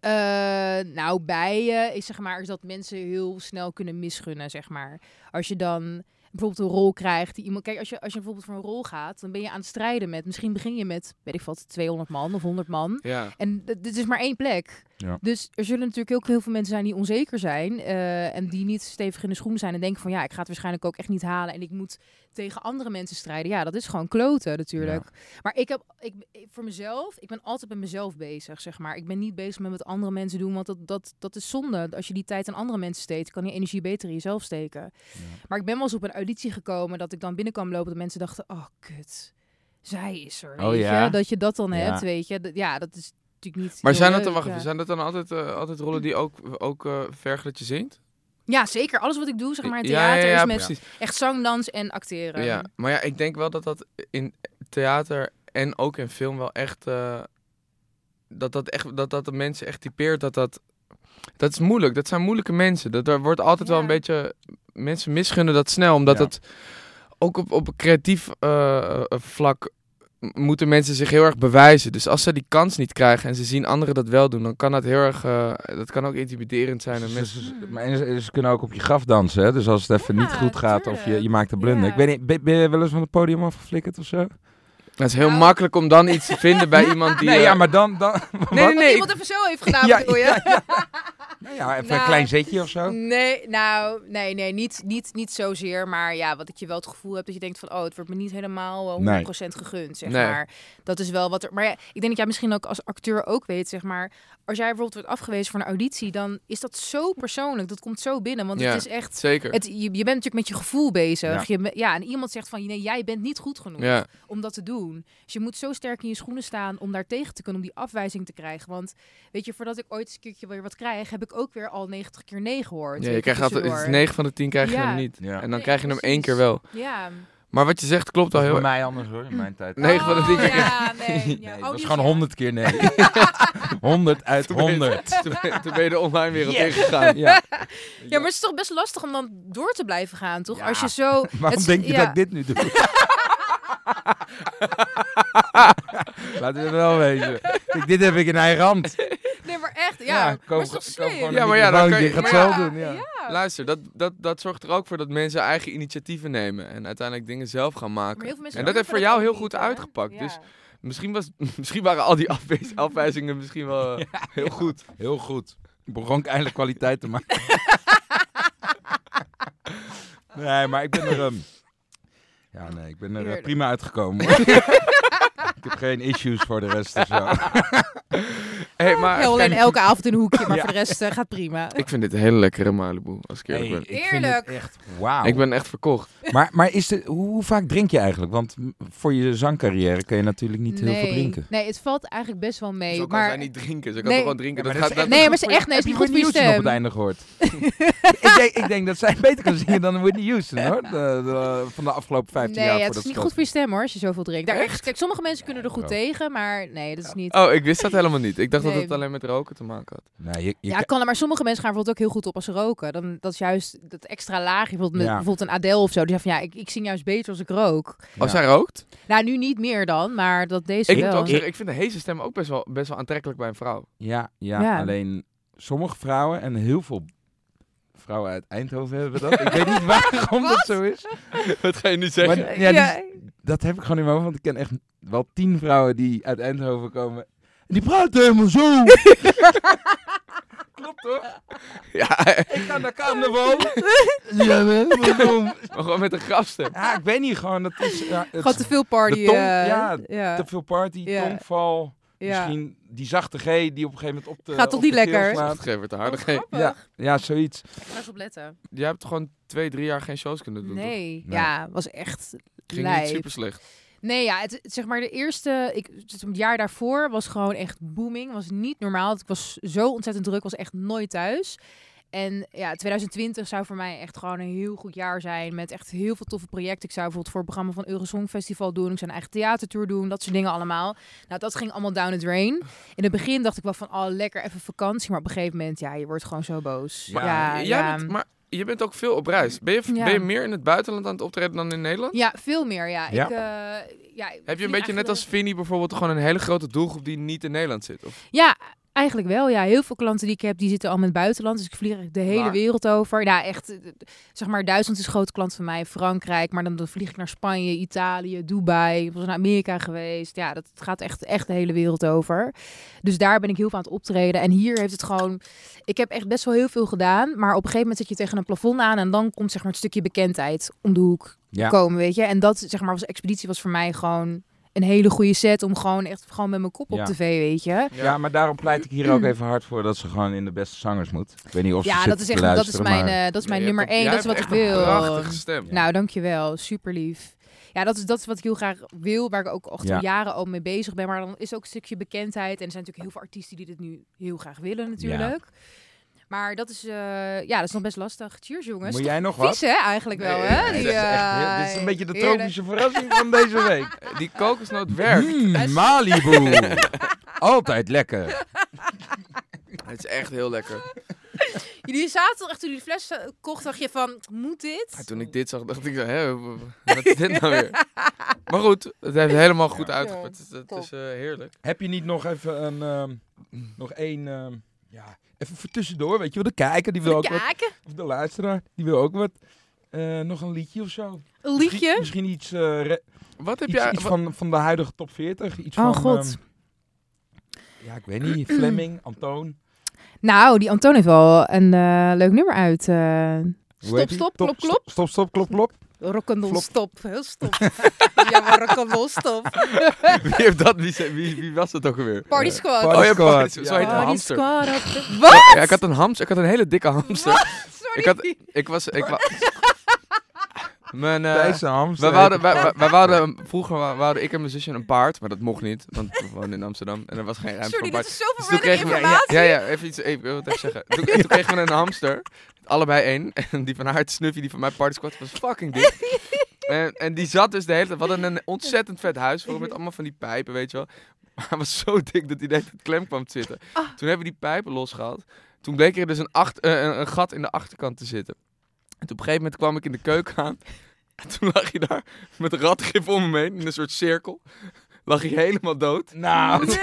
Eh, nou, bij je is zeg maar is dat mensen heel snel kunnen misgunnen, zeg maar. Als je dan bijvoorbeeld een rol krijgt. Die iemand, kijk, als je, als je bijvoorbeeld voor een rol gaat, dan ben je aan het strijden met, misschien begin je met, weet ik wat, 200 man of 100 man. Ja. En dit is maar één plek. Ja. Dus er zullen natuurlijk ook heel veel mensen zijn die onzeker zijn. eh, en die niet stevig in de schoenen zijn. En denken van ja, ik ga het waarschijnlijk ook echt niet halen. En ik moet tegen andere mensen strijden. Ja, dat is gewoon kloten natuurlijk. Maar ik heb ik, voor mezelf, ik ben altijd met mezelf bezig, zeg maar. Ik ben niet bezig met wat andere mensen doen. Want dat, dat, dat is zonde. Als je die tijd aan andere mensen steekt, kan die energie beter in jezelf steken. Maar ik ben wel eens op een auditie gekomen dat ik dan binnenkwam lopen. Dat mensen dachten, oh kut. Zij is er, Oh, ja? je. Dat je dat dan Ja. hebt, weet je. Dat- Ja, dat is natuurlijk niet Maar zijn dat dan, wacht ja. zijn dat dan altijd, eh, altijd rollen die ook, ook eh, vergen dat je zingt? Ja, zeker. Alles wat ik doe, zeg maar, in Ja, ja, theater ja, is met precies. echt zang, dans en acteren. Ja, maar ja, ik denk wel dat dat in theater en ook in film wel echt... eh, dat, dat, echt dat dat de mensen echt typeert dat dat... Dat is moeilijk. Dat zijn moeilijke mensen. Dat, er wordt altijd wel een beetje... Mensen misgunnen dat snel, omdat Ja. het... Ook op, op een creatief eh, eh, vlak moeten mensen zich heel erg bewijzen. Dus als ze die kans niet krijgen en ze zien anderen dat wel doen, dan kan dat heel erg... eh, dat kan ook intimiderend zijn. En Ze, mensen, ze- maar en ze, ze kunnen ook op je graf dansen, hè? Dus als het even Ja, niet goed gaat of je, je maakt een blunder. Ja. Ik weet niet, ben, ben je wel eens van het podium afgeflikkerd of zo? Het is heel Nou. makkelijk om dan iets te vinden bij iemand die... nee, eh, ja, maar dan... dan Nee, wat? nee, Wat nee. iemand even zo heeft gedaan, Ja, bedoel je? ja, ja. Nou ja, even een Nou, klein zetje of zo. Nee, nou, nee, nee, niet, niet, niet zozeer. Maar ja, wat ik je wel het gevoel heb dat je denkt van, oh, het wordt me niet helemaal eh, 100% gegund, zeg Nee. maar. Dat is wel wat er... Maar ja, ik denk dat jij misschien ook als acteur ook weet, zeg maar. Als jij bijvoorbeeld wordt afgewezen voor een auditie, dan is dat zo persoonlijk. Dat komt zo binnen, want Ja. het is echt... Zeker. Het, je, je bent natuurlijk met je gevoel bezig. Ja. Je, ja, en iemand zegt van, nee, jij bent niet goed genoeg Ja. om dat te doen. Dus je moet zo sterk in je schoenen staan om daar tegen te kunnen, om die afwijzing te krijgen. Want weet je, voordat ik ooit eens een keertje weer wat krijg, heb ik ook weer al 90 keer nee gehoord. Ja, je krijgt altijd tussendoor. 9 van de 10 krijg je Ja. hem niet. Ja. En dan Nee, krijg je hem één keer wel. Ja. Maar wat je zegt klopt al is heel bij erg. mij anders hoor, in mijn tijd. Nee. Negen van de tien Oh, keer. Ja, nee. Ja. Nee, Oh, dat was die gewoon ja. 100 keer nee. 100 uit Toen ben je- 100. Toen ben, je de online wereld Yes. ingegaan. Ja. Ja, maar het is toch best lastig om dan door te blijven gaan, toch? Ja. Als je zo... Waarom het- denk je ja. dat ik dit nu doe? Laten we wel wezen. Kijk, dit heb ik in eigen hand. Maar ja. maar koop, het is toch koop slim? gewoon Ja, maar ja, dan kan je- maar gaat ja, zelf doen. Ja. Ja. Luister, dat, dat, dat zorgt er ook voor dat mensen eigen initiatieven nemen. En uiteindelijk dingen zelf gaan Maar maken. heel veel mensen En dat heeft voor jou heel goed uitgepakt. Ja. Dus misschien, was, misschien waren al die afwijs- afwijzingen misschien wel eh, heel goed. Heel goed. Ik begon eindelijk kwaliteit te maken. nee, maar ik ben er... ehm, ja, nee, ik ben er eh, prima uitgekomen. Ik heb geen issues voor de rest of zo. Hey, maar Heel alleen elke avond een hoekje, maar Ja. voor de rest eh, gaat prima. ik vind dit een hele lekkere Malibu, als ik eerlijk Nee, ben. ik het Heerlijk. echt wauw. Ik ben echt verkocht. Maar, maar is het, hoe, vaak drink je eigenlijk? Want voor je zangcarrière kun je natuurlijk niet heel veel nee. drinken. Nee, het valt eigenlijk best wel mee. Zo kan maar... zij niet drinken. Ze kan Nee. toch gewoon drinken. Ja, dat maar gaat, Nee, maar ze echt, nee, Heb is je niet goed voor je Whitney Houston op stem. het einde gehoord? ik, denk, ik denk dat zij beter kan zingen dan Whitney Houston, hoor. De, de- van de afgelopen 15 Nee, jaar. het voordat is niet goed voor je stem hoor, als je zoveel drinkt. Daar, Echt? kijk, sommige mensen kunnen er goed tegen, maar nee, dat is niet... Oh, ik wist dat helemaal niet. Ik dacht dat Nee. het alleen met roken te maken had. Nee, je, je ja, kan- kan, maar sommige mensen gaan bijvoorbeeld ook heel goed op als ze roken. Dan, dat is juist dat extra laagje. Bijvoorbeeld, met, Ja. bijvoorbeeld een Adele of zo. Die zegt van ja, ik, ik zing juist beter als ik rook. Als zij rookt? Nou, nu niet meer dan, maar dat deze Ik moet wel. ook zeggen, ik vind de heese stem ook best wel, best wel aantrekkelijk bij een vrouw. Ja, ja, Ja. alleen sommige vrouwen en heel veel vrouwen uit Eindhoven hebben dat. ik weet niet waarom dat zo is. Wat ga je nu Maar, zeggen? ja, die- Ja. Dat heb ik gewoon in mijn hoofd, want ik ken echt wel tien vrouwen die uit Eindhoven komen. En die praten helemaal zo. Klopt toch? Ja, Ik ga naar carnaval. ja, waarom? maar gewoon met een grafstem. Ja, ik weet niet, gewoon dat is... Ja, het Gewoon te veel party. de tong- eh, ja, ja, te veel party, Ja. tongval. Ja. Misschien die zachte G die op een gegeven moment op de Gaat toch niet lekker? het harde Oh, grappig. Ja, ja, zoiets. Ik ga eens op letten. Je hebt gewoon twee, drie jaar geen shows kunnen doen. toch? Nee, Nee. ja, was echt Ging lijp. niet super slecht. Nee, ja, het, het- zeg maar de eerste, ik, het jaar daarvoor was gewoon echt booming. Was niet normaal. Ik was zo ontzettend druk, was echt nooit thuis. En ja, 2020 zou voor mij echt gewoon een heel goed jaar zijn. Met echt heel veel toffe projecten. Ik zou bijvoorbeeld voor het programma van Eurosong Festival doen. Ik zou een eigen theatertour doen. Dat soort dingen allemaal. Nou, dat ging allemaal down the drain. In het begin dacht ik wel van, oh, lekker even vakantie. Maar op een gegeven moment, ja, je wordt gewoon zo boos. Maar ja, Jij ja. bent, maar je bent ook veel op reis. Ben je, Ja. ben je meer in het buitenland aan het optreden dan in Nederland? Ja, veel meer, ja. Ja. Ik, eh, ja Heb je een beetje net als Vinnie bijvoorbeeld gewoon een hele grote doelgroep die niet in Nederland zit? Of? Ja, Eigenlijk wel, ja. Heel veel klanten die ik heb, die zitten allemaal in het buitenland. Dus ik vlieg de hele Waar? wereld over. Ja, echt. eh, Zeg maar, Duitsland is een grote klant van mij. Frankrijk, maar dan, dan vlieg ik naar Spanje, Italië, Dubai. Ik was naar Amerika geweest. Ja, dat gaat echt, echt de hele wereld over. Dus daar ben ik heel veel aan het optreden. En hier heeft het gewoon... Ik heb echt best wel heel veel gedaan. Maar op een gegeven moment zit je tegen een plafond aan. En dan komt zeg maar het stukje bekendheid om de hoek Ja. komen, weet je. En dat, zeg maar, was expeditie was voor mij gewoon een hele goede set om gewoon echt gewoon met mijn kop Ja. op tv, weet je. Ja, maar daarom pleit ik hier ook even hard voor dat ze gewoon in de beste zangers moet. Ik weet niet of ze Ja, zit dat is echt dat is luisteren, mijn, maar- eh, dat is mijn nummer hebt één. Dat is wat ik wil. prachtige stem. Nou, dankjewel. Super lief. Ja, dat is, dat is wat ik heel graag wil, waar ik ook Ja. al jaren al mee bezig ben. Maar dan is ook een stukje bekendheid. En er zijn natuurlijk heel veel artiesten die dit nu heel graag willen natuurlijk. Maar dat is, eh, ja, dat is nog best lastig. Cheers, jongens. Moet jij nog wat? Vies, hè, eigenlijk wel, hè? nee, Die, Dit is, echt heel- eh, dit is een beetje de tropische verrassing van deze week. Die kokosnoot werkt. Mm, Malibu. Altijd lekker. Het is echt heel lekker. Jullie zaten toch echt toen jullie fles eh, kocht, dacht je van, moet dit? Ja, toen ik dit zag, dacht ik, zo, hè, wat is dit nou weer? Maar goed, het heeft helemaal goed Ja. uitgepakt. Het, is eh, heerlijk. Heb je niet nog even een, ehm, nog één, ehm, ja, even voor tussendoor, weet je wel, de kijker die wil ook wat, of de luisteraar, die wil ook wat. Eh, nog een liedje of zo. Een liedje? misschien iets, eh, re- Wat heb iets, jij... iets van, van de huidige top 40. Iets Oh, van, god. ehm, ja, ik weet niet. Fleming, Antoon. Nou, die Anton heeft wel een eh, leuk nummer uit. eh, stop, stop, klop, klop. Stop, stop, klop, klop. Rock'n'roll stop. Heel stop. ja, maar rock'n'roll stop. Wie heeft dat? Wie, wie, wie was het ook alweer? Party squad. Party Oh ja, Squad, Party- zo ja. heet de Party hamster. squad Wat? Ja, ik had een hamster. Ik had een hele dikke hamster. Sorry. Ik had, ik was, ik wa- Mijn, Thijs hamster. wij wouden, wij, wij, wij wouden, vroeger wouden ik en mijn zusje een paard, maar dat mocht niet, want we woonden in Amsterdam en er was geen ruimte Sorry, voor een dit paard. is Dus zoveel toen random kregen we, ja, informatie. ja, even iets, even, ik wil het even zeggen. Toen, toen kregen we een hamster, allebei één, en die van haar, het Snuffy, die van mij Party Squad, was fucking dik. En, en die zat dus de hele tijd, we hadden een ontzettend vet huis voor met allemaal van die pijpen, weet je wel. Maar hij was zo dik dat hij de hele tijd klem kwam te zitten. Ah. Toen hebben we die pijpen losgehaald. Toen bleek er dus een, acht, eh, een, een gat in de achterkant te zitten. En toen op een gegeven moment kwam ik in de keuken aan. En toen lag hij daar met een ratgif om me heen, in een soort cirkel. Lag hij helemaal dood. Nou, Nee.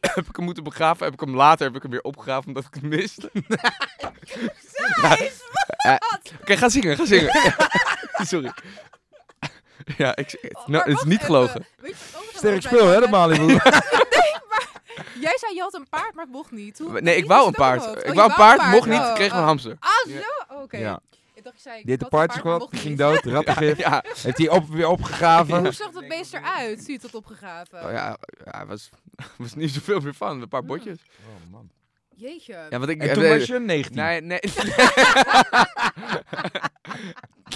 heb ik hem moeten begraven. Heb ik hem later heb ik hem weer opgegraven omdat ik hem miste. Ja. Eh, Oké, ga zingen, ga zingen. Sorry. Ja, ik, nou, Oh, Maar het is niet gelogen. Je wat sterk speel, hè, bij- de Malibu. Jij zei je had een paard, maar het mocht niet. Hoe, Nee, ik hoe wou is een het paard. Ik Oh, wou je een paard, mocht niet, Oh, kreeg een oh. hamster. Ah, Ja. zo? Oké. Ja. Ik dacht, je zei, Die heet de die ging dood, rattengif. Ja, Heeft hij op, weer opgegraven. Hoe zag dat beest eruit? Zie je het opgegraven? oh, ja, ja was, was niet zoveel meer van. Een paar botjes. Oh, man. Jeetje. Ja, wat ik, En eh, toen nee, was je 19. Nee, nee.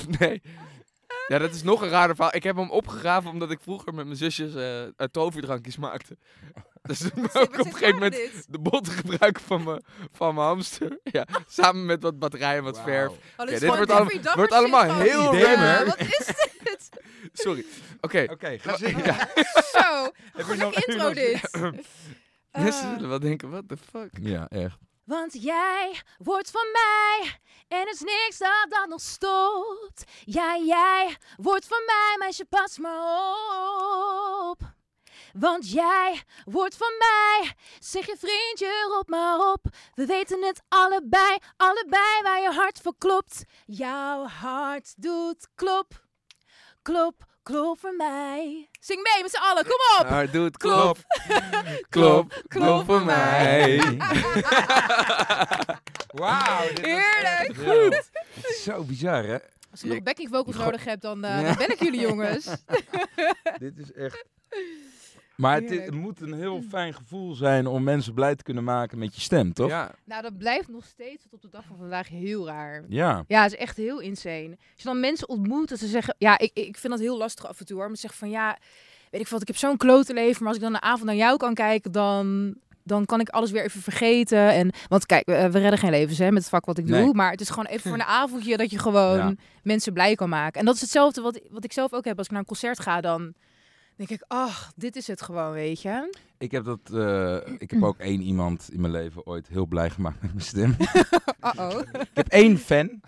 nee. Ja, dat is nog een rare verhaal. Ik heb hem opgegraven omdat ik vroeger met mijn zusjes eh, eh, toverdrankjes maakte. Dus toen ik op een gegeven moment dit? de botten gebruiken van mijn, van mijn hamster. Ja, samen met wat batterijen en wat verf. Oh, Ja, dit wordt allemaal- wordt allemaal heel Ja, random. Wat is dit? Sorry. Oké. Oké, ga zingen. Ja, Zo. Een intro dit. mensen Ah. zullen wel denken, what the fuck. Ja, echt. Want jij wordt van mij en er is niks dat dan nog stopt. Ja, jij wordt van mij, meisje, pas maar op. Want jij wordt van mij, zeg je vriendje, roep maar op. We weten het allebei, allebei waar je hart voor klopt. Jouw hart doet klop, klop, klop voor mij. Zing mee met z'n allen, kom op! Maar doet Klop. klop, klop, klop voor mij. Wauw. Heerlijk. is zo bizar, hè? Als je nog backing vocals nodig hebt, dan, eh, dan ben ik jullie jongens. Dit is echt... Maar het, moet een heel fijn gevoel zijn om mensen blij te kunnen maken met je stem, toch? Ja, nou, dat blijft nog steeds tot op de dag van vandaag heel raar. Ja. Ja, het is echt heel insane. Als je dan mensen ontmoet en ze zeggen... Ja, ik, ik vind dat heel lastig af en toe hoor. Maar ze zeggen van ja, weet ik wat, ik heb zo'n klote leven. Maar als ik dan een avond naar jou kan kijken, dan, dan kan ik alles weer even vergeten. En, want kijk, we, we redden geen levens hè, met het vak wat ik doe. Nee. Maar het is gewoon even voor een avondje dat je gewoon Ja. mensen blij kan maken. En dat is hetzelfde wat, wat ik zelf ook heb. Als ik naar een concert ga, dan denk ik... Ach, dit is het gewoon, weet je. Ik heb, dat, eh, ik heb ook één iemand in mijn leven ooit heel blij gemaakt met mijn stem. Uh-oh. ik heb één fan.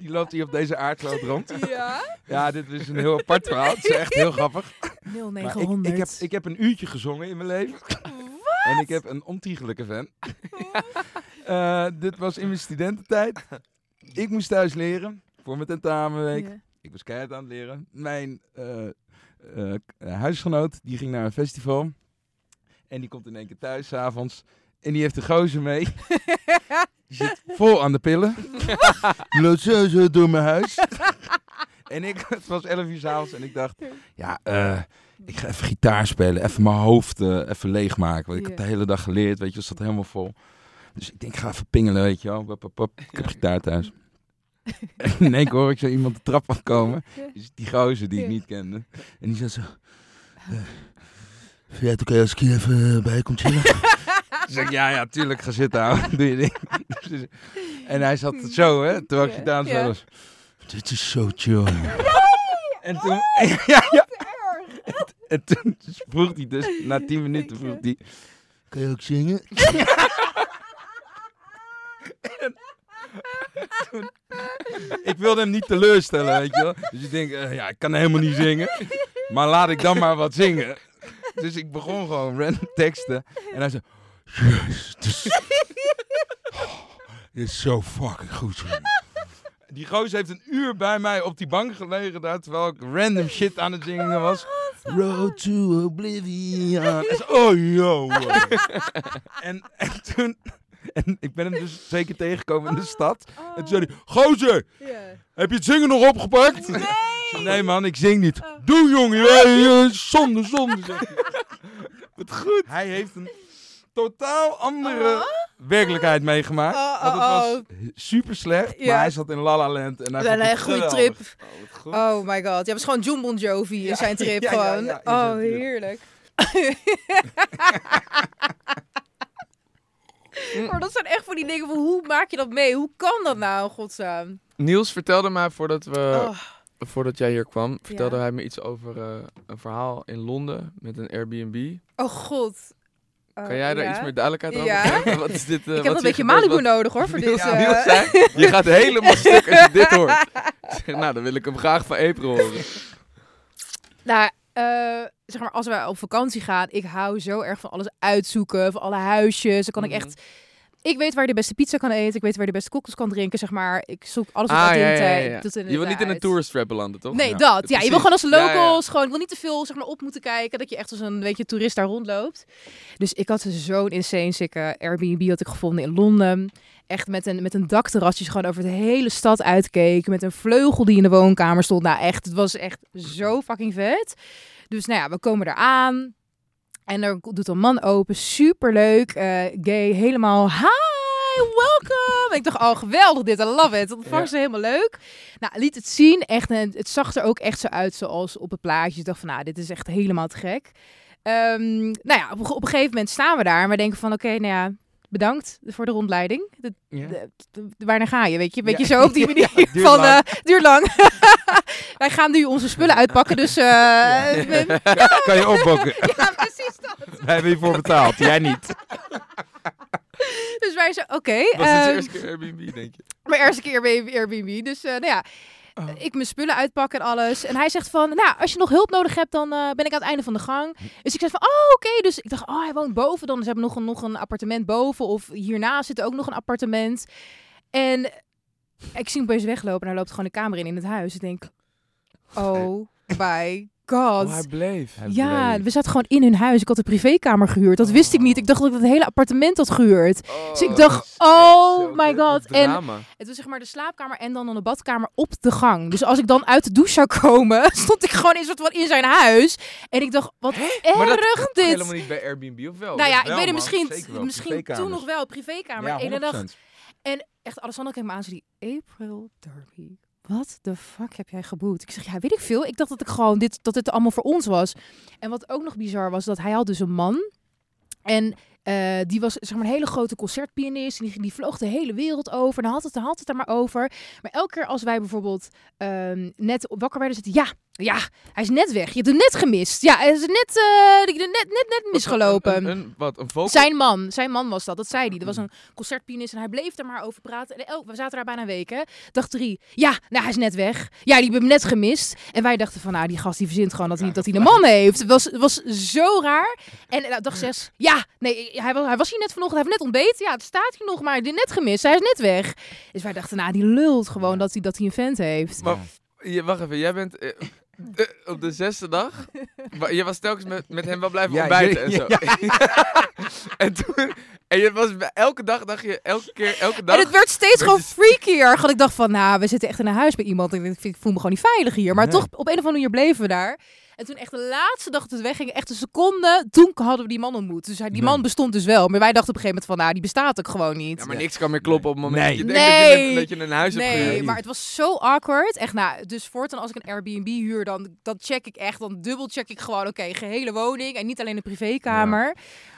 Die loopt hier op deze aardkloot rond. Ja? Ja, dit is een heel apart verhaal. Het is echt heel grappig. Maar ik, 0900. ik, heb, ik heb een uurtje gezongen in mijn leven. En ik heb een ontiegelijke fan. Eh, dit was in mijn studententijd. Ik moest thuis leren voor mijn tentamenweek. Ja. Ik was keihard aan het leren. Mijn eh, eh, k- huisgenoot, die ging naar een festival. En die komt in één keer thuis, 's avonds. En die heeft een gozer mee. Die zit vol aan de pillen. Loopt zo, zo door mijn huis. en ik, het was 11 uur 's avonds en ik dacht, ja, eh, ik ga even gitaar spelen. Even mijn hoofd eh, even leegmaken. Want ik heb de hele dag geleerd, weet je, het zat helemaal vol. Dus ik denk, ik ga even pingelen, weet je wel. Ik heb gitaar thuis. En in één hoor ik zo iemand de trap afkomen. Is die gozer die ik niet kende. En die zat zo... eh, Vind jij het oké als ik hier even bij kom chillen? Toen zei ik, ja, ja, tuurlijk, ga zitten houden. Doe je ding. Dus- en hij zat zo, hè, terwijl ik gedaan Ja. was. Dit is zo chill. En toen... Ja, ja. En, en toen vroeg hij dus, na tien minuten vroeg hij... Kan je ook zingen? En toen- ik wilde hem niet teleurstellen, weet je wel. Dus ik denk, eh, ja, ik kan helemaal niet zingen. Maar laat ik dan maar wat zingen. Dus ik begon gewoon random teksten. En hij zei, is, oh, dit is zo fucking goed. jongen." Die gozer heeft een uur bij mij op die bank gelegen daar, terwijl ik random shit aan het zingen was. Road to Oblivion. Oh, yo. en, en toen... En ik ben hem dus zeker tegengekomen in de stad. En toen zei hij, gozer, heb je het zingen nog opgepakt? Nee! nee man, ik zing niet. Doe jongen, ja, ja, zonde, zonde. hij. Wat goed. Hij heeft een totaal andere werkelijkheid meegemaakt. Oh, want het oh, was super slecht, Ja. maar hij zat in La La Land. En hij vond het goede geweldig. trip. Oh, wat goed. Oh my god. Ja, was gewoon John Bon Jovi in Ja, zijn trip ja, ja, gewoon. ja, in zijn oh, trip. heerlijk. maar dat zijn echt van die dingen van hoe maak je dat mee? Hoe kan dat nou, godsnaam? Niels vertelde mij voordat, we, Oh, voordat jij hier kwam, vertelde Ja. hij me iets over eh, een verhaal in Londen met een Airbnb. oh god. Oh, Kan jij daar ja? iets meer duidelijkheid over Ja. Wat is dit? eh, Ik heb wat een beetje? Malibu Wat- nodig hoor voor Niels, dit. Niels eh. zei, je gaat helemaal stuk als je dit hoort. Nou, dan wil ik hem graag van April horen. Nou, eh, zeg maar, als we op vakantie gaan, ik hou zo erg van alles uitzoeken, van alle huisjes. Dan kan ik Mhm. echt... Ik weet waar je de beste pizza kan eten, ik weet waar de beste cocktails kan drinken, zeg maar. Ik zoek alles wat Ah, ja, ja, ja, tot in Je wil niet in een tijd. tourist trap belanden, toch? Nee, dat. Ja, je wil gewoon als locals, gewoon, ik wil niet te veel zeg maar, op moeten kijken, dat je echt als een beetje toerist daar rondloopt. Dus ik had zo'n insane sikke Airbnb had ik gevonden in Londen. Echt met een, met een dakterras, die gewoon over de hele stad uitkeek. Met een vleugel die in de woonkamer stond. Nou echt, het was echt zo fucking vet. Dus nou ja, we komen eraan. En er doet een man open, superleuk, eh gay, helemaal hi, welcome. Ik dacht, oh geweldig dit, I love it. Dat vond Ja. ze helemaal leuk. Nou, liet het zien, echt, en het zag er ook echt zo uit zoals op het plaatje. Ik dacht van, nou, dit is echt helemaal te gek. Ehm, nou ja, op, op een gegeven moment staan we daar en we denken van, oké, nou ja, bedankt voor de rondleiding. De, Ja. de- de- waarnaar ga je, weet je? Weet Ja. je, zo op die manier Ja, duurt van, lang. eh, duurt lang. Wij gaan nu onze spullen uitpakken, dus... we- Kan je opbokken? ja, precies dat. Wij hebben hiervoor betaald, jij niet. Dus wij zo, oké. Was dit ehm, de eerste keer Airbnb, denk je? Mijn eerste keer Airbnb. Dus eh, nou ja, Oh. ik mijn spullen uitpakken en alles. En hij zegt van, nou, als je nog hulp nodig hebt, dan eh, ben ik aan het einde van de gang. Dus ik zeg van, oh, oké. Dus ik dacht, oh, hij woont boven. Dan ze hebben nog een, nog een appartement boven. Of hierna zit er ook nog een appartement. En ik zie hem opeens weglopen. En hij loopt gewoon de kamer in in het huis. Ik denk, oh my god. Oh, hij bleef. Ja, we zaten gewoon in hun huis. Ik had een privékamer gehuurd. Dat wist ik niet. Ik dacht dat ik het hele appartement had gehuurd. Dus ik dacht, oh my god. En het was zeg maar de slaapkamer en dan een badkamer op de gang. Dus als ik dan uit de douche zou komen, stond ik gewoon in, soort van in zijn huis. En ik dacht, wat Maar dat erg kan toch dit. helemaal niet bij Airbnb, of wel? nou ja, wel, ik weet het misschien, misschien toen nog wel, privékamer. Ja, en ik dacht, 100%. en echt, Alessandro keek me aan die, April Derby. Wat de fuck heb jij geboekt? Ik zeg, ja, weet ik veel. Ik dacht dat ik gewoon dit, dat het allemaal voor ons was. En wat ook nog bizar was, dat hij had dus een man. En eh, die was zeg maar een hele grote concertpianist. En die, die vloog de hele wereld over. En dan had het, dan had het er maar over. Maar elke keer als wij bijvoorbeeld ehm, net wakker werden, zitten ja, Ja, hij is net weg. Je hebt hem net gemist. Ja, hij is net, eh, die- net, net, net misgelopen. Een, een, een- wat, een vocal? Zijn man, zijn man was dat, dat zei hij. Er was een concertpianist en hij bleef er maar over praten. En, oh, we zaten daar bijna een week, hè. Dag drie. Ja, nou, hij is net weg. Ja, die hebben hem net gemist. En wij dachten van, nou, die gast die verzint gewoon dat hij, dat hij een man heeft. Het was, was zo raar. En eh, dag zes, ja, nee, hij was, hij was hier net vanochtend. Hij heeft net ontbeten. Ja, het staat hier nog, maar hij heeft net gemist. Hij is net weg. Dus wij dachten, nou, die lult gewoon dat hij, dat hij een vent heeft. Maar wacht even, jij bent eh, op de zesde dag. Je was telkens met, met hem wel blijven Ja, ontbijten en ja, zo. en toen, en je was bij- elke dag dacht je, elke keer, elke dag. En het werd steeds werd gewoon je- freakier. Want ik dacht van, nou, we zitten echt in een huis bij iemand. En ik, vind- ik voel me gewoon niet veilig hier. Maar Nee. toch, op een of andere manier bleven we daar. En toen echt de laatste dag dat het wegging, echt een seconde, toen hadden we die man ontmoet. Dus hij, die Nee. man bestond dus wel. Maar wij dachten op een gegeven moment van, nou, die bestaat ook gewoon niet. Ja, maar niks kan meer kloppen op het moment Nee. dat je denkt dat, je Nee. een, dat je een huis hebt Nee, maar het was zo awkward. Echt, nou, dus voortaan als ik een Airbnb huur, dan, dan check ik echt, dan dubbel check ik gewoon, oké, gehele woning en niet alleen de privékamer.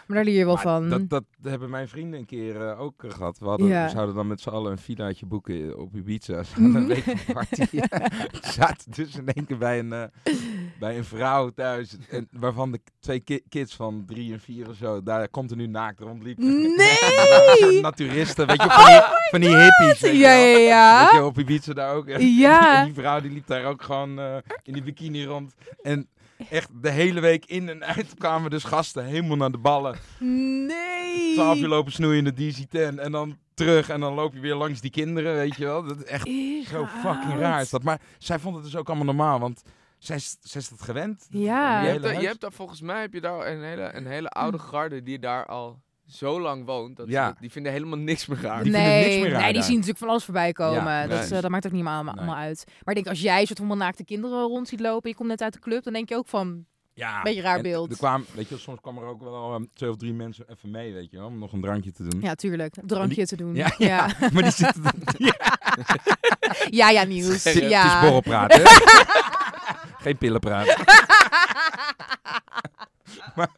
Maar daar leer je wel Maar van. Dat, dat hebben mijn vrienden een keer eh, ook eh, gehad. We, hadden, Ja. we zouden dan met z'n allen een villaatje boeken op Ibiza. Mhm. een week een party. Zaten dus in één keer bij een, eh, bij een vrouw thuis. En waarvan de twee ki- kids van drie en vier of zo daar continu naakt rondliepen. Nee! Naturisten, weet je, van die, van die hippies. weet Ja, ja, Weet ja. je, op Ibiza daar ook. Ja. En die vrouw die liep daar ook gewoon eh, in die bikini rond. En echt de hele week in en uit kwamen dus gasten helemaal naar de ballen. Nee! Twaalf uur lopen snoeien in de DC-10 en dan terug en dan loop je weer langs die kinderen, weet je wel. Dat is echt zo fucking raar is dat. Maar zij vond het dus ook allemaal normaal, want zij is, zij is dat gewend. Ja. je, hebt, daar- je huis. hebt daar volgens mij heb je daar een hele, een hele oude garde die daar al zo lang woont. Dat ze Ja. die vinden helemaal niks meer raar. Die vinden nee, niks meer raar nee, die zien natuurlijk van alles voorbij komen. Ja, dat, nee. eh, dat maakt ook niet allemaal, Nee. allemaal uit. Maar ik denk, als jij soort van naakte kinderen rond ziet lopen, je komt net uit de club, dan denk je ook van, Ja. beetje raar En beeld. Er kwam, weet je, soms kwam er ook wel um, twee of drie mensen even mee, weet je wel, om nog een drankje te doen. ja, tuurlijk, een drankje te doen. Ja, Ja, ja. ja, Maar die zitten dan... Ja, ja, ja, nieuws. Ja. Het is borrelpraat, hè? Geen pillenpraat. Maar-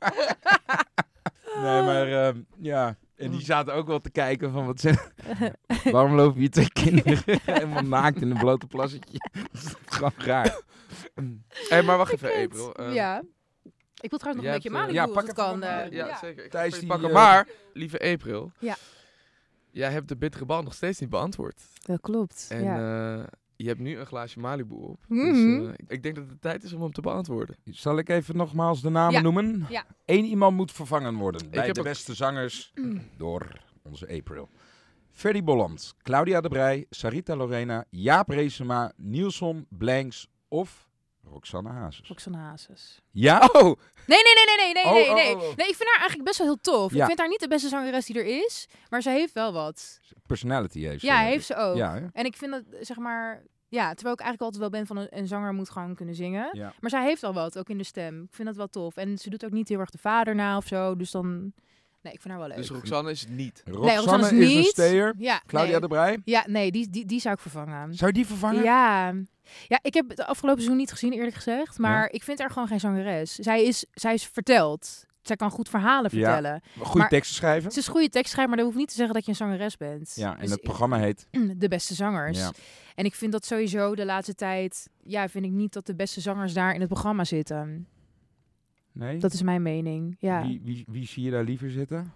nee, maar ehm, ja. En die zaten ook wel te kijken van wat zijn... Waarom lopen hier twee kinderen helemaal naakt in een blote plassetje? Dat is gewoon raar. Hé, maar wacht even, April. eh, ja. Ik wil trouwens nog een beetje eh, Malibu ja, pak het kan. eh. Ja, ja. zeker. Ik Thijs die, pakken. eh, Maar, lieve April. Ja. Jij hebt de bittere bal nog steeds niet beantwoord. Dat klopt. En ja. Je hebt nu een glaasje Malibu op. Mhm. Dus eh, ik denk dat het tijd is om hem te beantwoorden. Zal ik even nogmaals de namen Ja. noemen? Ja. Eén iemand moet vervangen worden bij de ook- beste zangers door onze April. Ferdy Bolland, Claudia de Brij, Sarita Lorena, Jaap Reesema, Nielson Blanks of Roxanne Hazes. Roxanne Hazes. Ja? Oh! Nee, nee, nee, nee, nee, Oh, nee, oh, nee. oh, oh. Nee, ik vind haar eigenlijk best wel heel tof. Ja. Ik vind haar niet de beste zangeres die er is, maar ze heeft wel wat. Personality heeft ze. Ja, heeft ze ook. Ja? En ik vind dat, zeg maar... Ja, terwijl ik eigenlijk altijd wel ben van een, een zanger moet gewoon kunnen zingen. Ja. Maar zij heeft wel wat, ook in de stem. Ik vind dat wel tof. En ze doet ook niet heel erg de vader na of zo. Dus dan... Nee, ik vind haar wel leuk. Dus Roxanne is het niet. Roxanne, Roxanne is is, een niet. steer. ja, Claudia nee. de Brij. Ja, nee, die, die, die zou ik vervangen. Zou je die vervangen? Ja. ja, ik heb het afgelopen seizoen niet gezien, eerlijk gezegd. Maar ik vind haar gewoon geen zangeres. Zij is, zij is verteld. Zij kan goed verhalen Ja. vertellen. Goede Maar- teksten schrijven. Ze is goede tekstschrijver, maar dat hoeft niet te zeggen dat je een zangeres bent. Ja, en Dus het programma heet... De beste zangers. Ja. En ik vind dat sowieso de laatste tijd... Ja, vind ik niet dat de beste zangers daar in het programma zitten. Nee? Dat is mijn mening. Ja. Wie, wie, wie zie je daar liever zitten?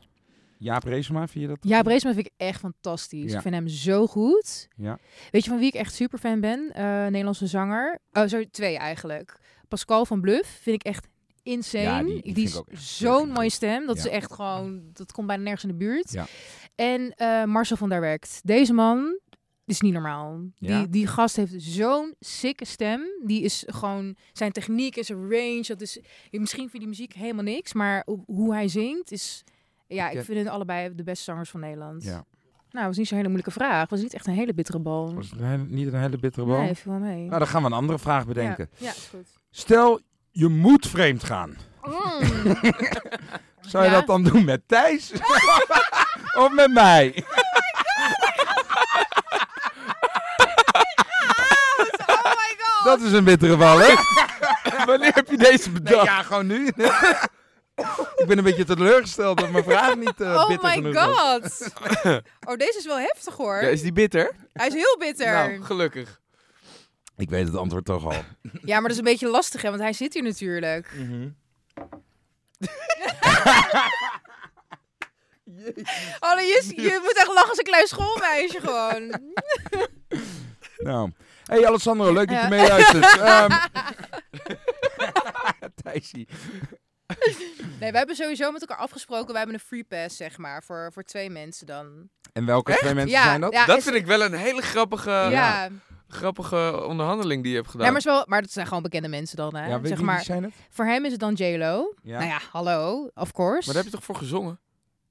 Jaap Reesema, vind je dat? Ja, Breesma vind ik echt fantastisch. Ja. Ik vind hem zo goed. Ja. Weet je van wie ik echt super fan ben? Eh, Nederlandse zanger. Oh, sorry, twee eigenlijk. Pascal van Bluff vind ik echt insane. Ja, die- die is zo'n mooie stem. Dat Ja. is echt gewoon, dat komt bijna nergens in de buurt. Ja. En eh, Marcel van der Werkt. Deze man is niet normaal. Ja? Die, die gast heeft zo'n sikke stem. Die is gewoon, zijn techniek en zijn range. Dat is, misschien vind je die muziek helemaal niks. Maar hoe- hij zingt is, ja, ik Ja. vind hen allebei de beste zangers van Nederland. Ja. Nou, was niet zo'n hele moeilijke vraag. Was niet echt een hele bittere bal. Was het een niet een hele bittere bal? Nee, viel wel mee. Nou, dan gaan we een andere vraag bedenken. Ja, ja is goed. Stel, je moet vreemd gaan. Mm. Zou je Ja? dat dan doen met Thijs? of met mij? Oh my god! Dat is een bittere bal, hè? Wanneer heb je deze Nee, bedacht? ja, gewoon nu. Ik ben een beetje teleurgesteld dat mijn vraag niet eh oh bitter my genoeg was. god! oh, deze is wel heftig hoor. Ja, is die bitter? Hij is heel bitter. Nou, gelukkig. Ik weet het antwoord toch al. Ja, maar dat is een beetje lastig, hè, want hij zit hier natuurlijk. Oh, nee, je, je moet echt lachen als een klein schoolmeisje gewoon. Nou. Hey Alessandro, leuk dat Ja. je meeluistert. Ehm Thijsie. Nee, we hebben sowieso met elkaar afgesproken. We hebben een free pass, zeg maar, voor, voor twee mensen dan. En welke twee mensen Ja, zijn dat? ja. dat is- vind ik wel een hele grappige, ja, grappige onderhandeling die je hebt gedaan. Nee, maar, wel, maar dat zijn gewoon bekende mensen dan, hè? Ja, wie, zeg wie maar, zijn het? voor hem is het dan J-Lo. Ja. Nou ja, hallo, of course. Maar daar heb je toch voor gezongen?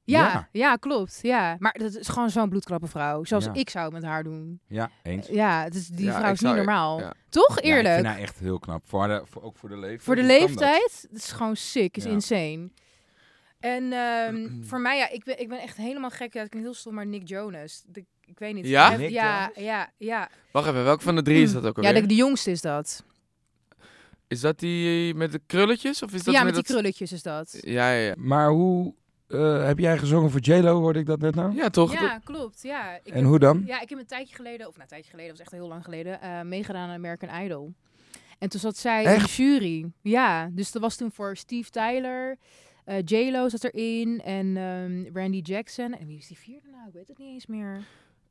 Ja, Ja. ja, klopt. Ja. Maar dat is gewoon zo'n bloedkrappe vrouw. Zoals Ja. ik zou met haar doen. Ja, eens. Ja, het is, die Ja, vrouw is niet normaal. ja. Toch? Ja, ik Eerlijk. vind haar echt heel knap. Voor de, voor, ook voor de leeftijd. Voor de dat? leeftijd, het is gewoon sick, is Ja. insane. En ehm, voor mij, ja, ik ben, ik ben echt helemaal gek. Ja, ik ben heel stom, maar Nick Jonas. De, ik weet niet. Ja? Ja, ja, ja. Wacht even, welke van de drie is dat ook Ja, alweer? de, de jongste is dat. Is dat die met de krulletjes? Of is dat Ja, met met die dat... krulletjes is dat. Ja, ja, ja. Maar hoe eh, heb jij gezongen voor J-Lo, hoorde ik dat net nou? Ja, toch? Ja, klopt. Ja. Ik En heb- hoe dan? Ja, ik heb een tijdje geleden, of nou, een tijdje geleden, dat was echt heel lang geleden, eh, meegedaan aan American Idol. En toen zat zij in de jury. Ja, dus dat was toen voor Steve Tyler, eh J-Lo zat erin en ehm, Randy Jackson. En wie is die vierde nou? Ik weet het niet eens meer.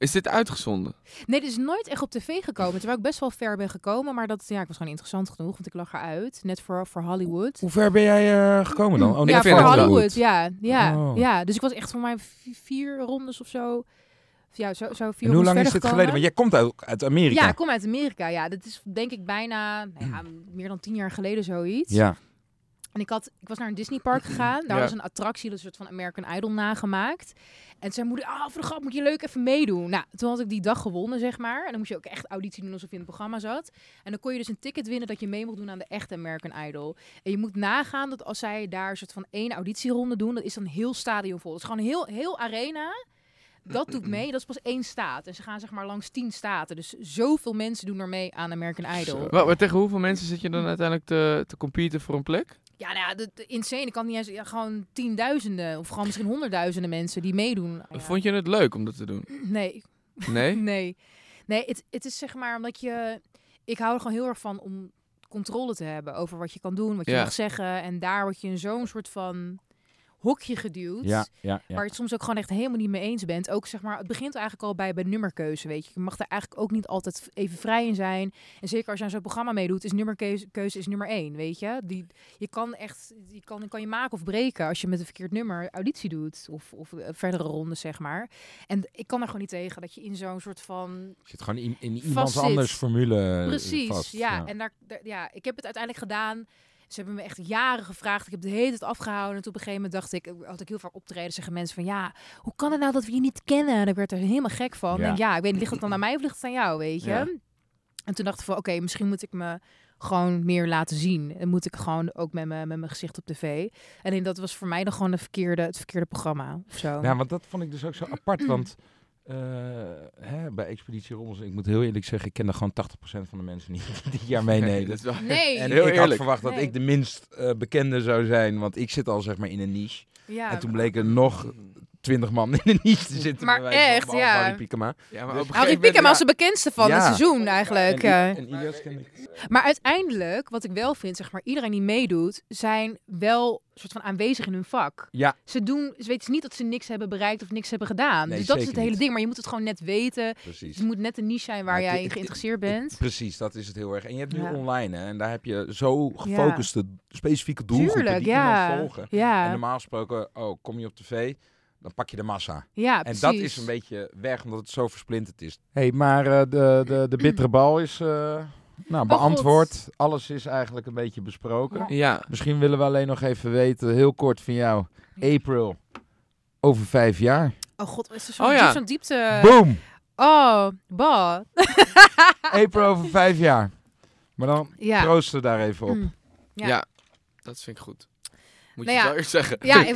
Is dit uitgezonden? Nee, dit is nooit echt op tv gekomen. Terwijl ik best wel ver ben gekomen. Maar dat, ja, ik was gewoon interessant genoeg, want ik lag eruit. Net voor, voor Hollywood. Hoe ver ben jij eh, gekomen dan? Oh, ja, net ik voor Hollywood. goed. Ja, ja, Oh. ja. Dus ik was echt voor mij vi- vier rondes of zo. Ja, zo, zo vier En hoe lang is dit gekomen. geleden? Want jij komt uit, uit Amerika. Ja, ik kom uit Amerika. Ja, dat is denk ik bijna nou ja, meer dan tien jaar geleden zoiets. Ja. En ik, had, ik was naar een Disneypark gegaan. Daar Ja. was een attractie, dat een soort van American Idol nagemaakt. En zei moeder, ah, voor de grap moet je leuk even meedoen. Nou, toen had ik die dag gewonnen, zeg maar. En dan moest je ook echt auditie doen alsof je in het programma zat. En dan kon je dus een ticket winnen dat je mee mocht doen aan de echte American Idol. En je moet nagaan dat als zij daar een soort van één auditieronde doen, dat is dan heel stadion vol. Het is gewoon heel, heel arena. Dat doet mee, dat is pas één staat. En ze gaan zeg maar langs tien staten. Dus zoveel mensen doen er mee aan American Idol. Wa- maar tegen hoeveel mensen zit je dan uiteindelijk te, te competen voor een plek? Ja, nou ja, de, de insane. Ik kan niet eens, ja, gewoon tienduizenden of gewoon misschien honderdduizenden mensen die meedoen. Ja. Vond je het leuk om dat te doen? Nee, Nee? nee. Nee, het, het is zeg maar omdat je... Ik hou er gewoon heel erg van om controle te hebben over wat je kan doen, wat je Ja. mag zeggen. En daar word je in zo'n soort van hokje geduwd. Ja, ja, ja. Waar je het soms ook gewoon echt helemaal niet mee eens bent. Ook zeg maar, het begint eigenlijk al bij, bij nummerkeuze, weet je. Je mag er eigenlijk ook niet altijd even vrij in zijn. En zeker als je aan zo'n programma meedoet, is nummerkeuze keuze is nummer één, weet je. Die, je kan echt, je kan, kan je maken of breken als je met een verkeerd nummer auditie doet. Of, of eh, verdere rondes, zeg maar. En ik kan er gewoon niet tegen dat je in zo'n soort van Je zit gewoon in, in iemands anders formule eh, Precies, vast. ja. En daar, daar- ja, ik heb het uiteindelijk gedaan. Ze hebben me echt jaren gevraagd. Ik heb de hele tijd afgehouden. En toen op een gegeven moment dacht ik, had ik heel vaak optreden, zeggen mensen van ja, hoe kan het nou dat we je niet kennen? En ik werd er helemaal gek van. Ja. En ja, ik weet niet, ligt het dan aan mij of ligt het aan jou, weet je? Ja. En toen dacht ik van oké, misschien moet ik me gewoon meer laten zien. En moet ik gewoon ook met, me, met mijn gezicht op tv. En dat was voor mij dan gewoon de verkeerde, het verkeerde programma of zo. Ja, want dat vond ik dus ook zo apart, want eh, hè, bij Expeditie Rommels, ik moet heel eerlijk zeggen, ik ken er gewoon 80% van de mensen niet die hier meenemen. Nee. En Heel ik had eerlijk. verwacht dat ik de minst eh, bekende zou zijn, want ik zit al zeg maar in een niche. ja. En toen bleek er nog 20 man in een niche te zitten. Maar bij wijze van, echt, ja. Harry Piekema. Ja, maar Dus- Harry Piekema was de bekendste van Ja. het seizoen eigenlijk. En, eh. I- en Ilias ken ik. Maar uiteindelijk, wat ik wel vind, zeg maar, iedereen die meedoet, zijn wel soort van aanwezig in hun vak. Ja, Ze doen, ze weten niet dat ze niks hebben bereikt of niks hebben gedaan. Nee, dus dat is het hele niet. ding. Maar je moet het gewoon net weten. precies. Het moet net een niche zijn waar Maar jij in geïnteresseerd bent. Precies, dat is het heel erg. En je hebt nu Ja. online hè, en daar heb je zo gefocuste, specifieke doelgroepen Tuurlijk, die ja. volgen. En Ja, normaal gesproken, oh, kom je op tv, dan pak je de massa. ja, En precies. dat is een beetje weg, omdat het zo versplinterd is. hey, maar eh, de, de, de bittere bal is eh, nou, beantwoord. Alles is eigenlijk een beetje besproken. Ja, Misschien willen we alleen nog even weten, heel kort van jou, April, over vijf jaar. Oh god, is er zo'n Oh ja. diepte... Boom! Oh, bah. April over vijf jaar. Maar dan Ja. proosten we daar even op. Mm. ja. Ja. dat vind ik goed. Moet Nou je ja. wel eerst zeggen. Ja,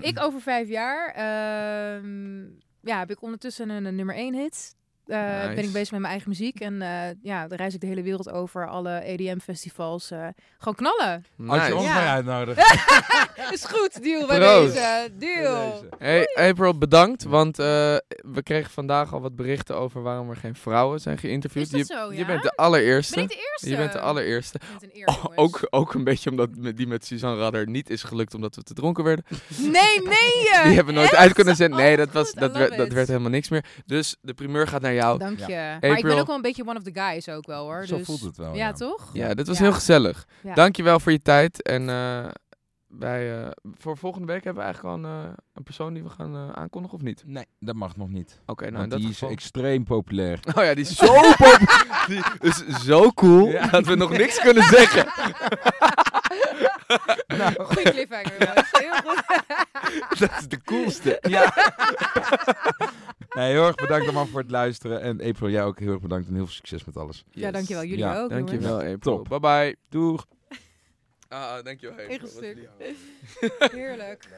ik, over vijf jaar... ehm, ja, heb ik ondertussen een, een nummer één hit. Eh, ben Nice. ik bezig met mijn eigen muziek. En eh, ja, dan reis ik de hele wereld over. Alle EDM-festivals. eh, gewoon knallen. Als je ons Ja. maar uitnodigt. Is goed, deal bij Proost. deze. Deal. Deze. Hey April, bedankt. Want eh, we kregen vandaag al wat berichten over waarom er geen vrouwen zijn geïnterviewd. Is dat je, zo, je ja? bent de allereerste. Ben ik de eerste? Je bent de allereerste. Ik vind het een eer, Oh, ook, ook een beetje omdat die met Suzanne Radder niet is gelukt omdat we te dronken werden. Nee, nee. Die hebben we nooit echt? uit kunnen zetten. Nee, Oh, dat, was, dat, werd, dat werd helemaal niks meer. Dus de primeur gaat naar jou. Dank je. Maar ik ben ook wel een beetje one of the guys ook wel hoor. Zo dus... voelt het wel. Ja, toch? Ja, dit was Ja. heel gezellig. Ja. Dankjewel voor je tijd. En eh, wij, eh, voor volgende week hebben we eigenlijk al een, eh, een persoon die we gaan aankondigen of niet? Nee, dat mag nog niet. Oké, nou dat die geval... is extreem populair. Oh ja, die is zo pop- Die is zo cool Ja. dat we nog niks kunnen zeggen. Goeie cliffhanger. jongens. Heel goed. Dat is de coolste. Ja. nee, heel erg bedankt allemaal voor het luisteren. En April, jij ook heel erg bedankt en heel veel succes met alles. Ja, dankjewel. Jullie Ja, ook. jongens. Dankjewel, April. Top. Bye bye. Doeg. Ah, dankjewel. April. Heerlijk.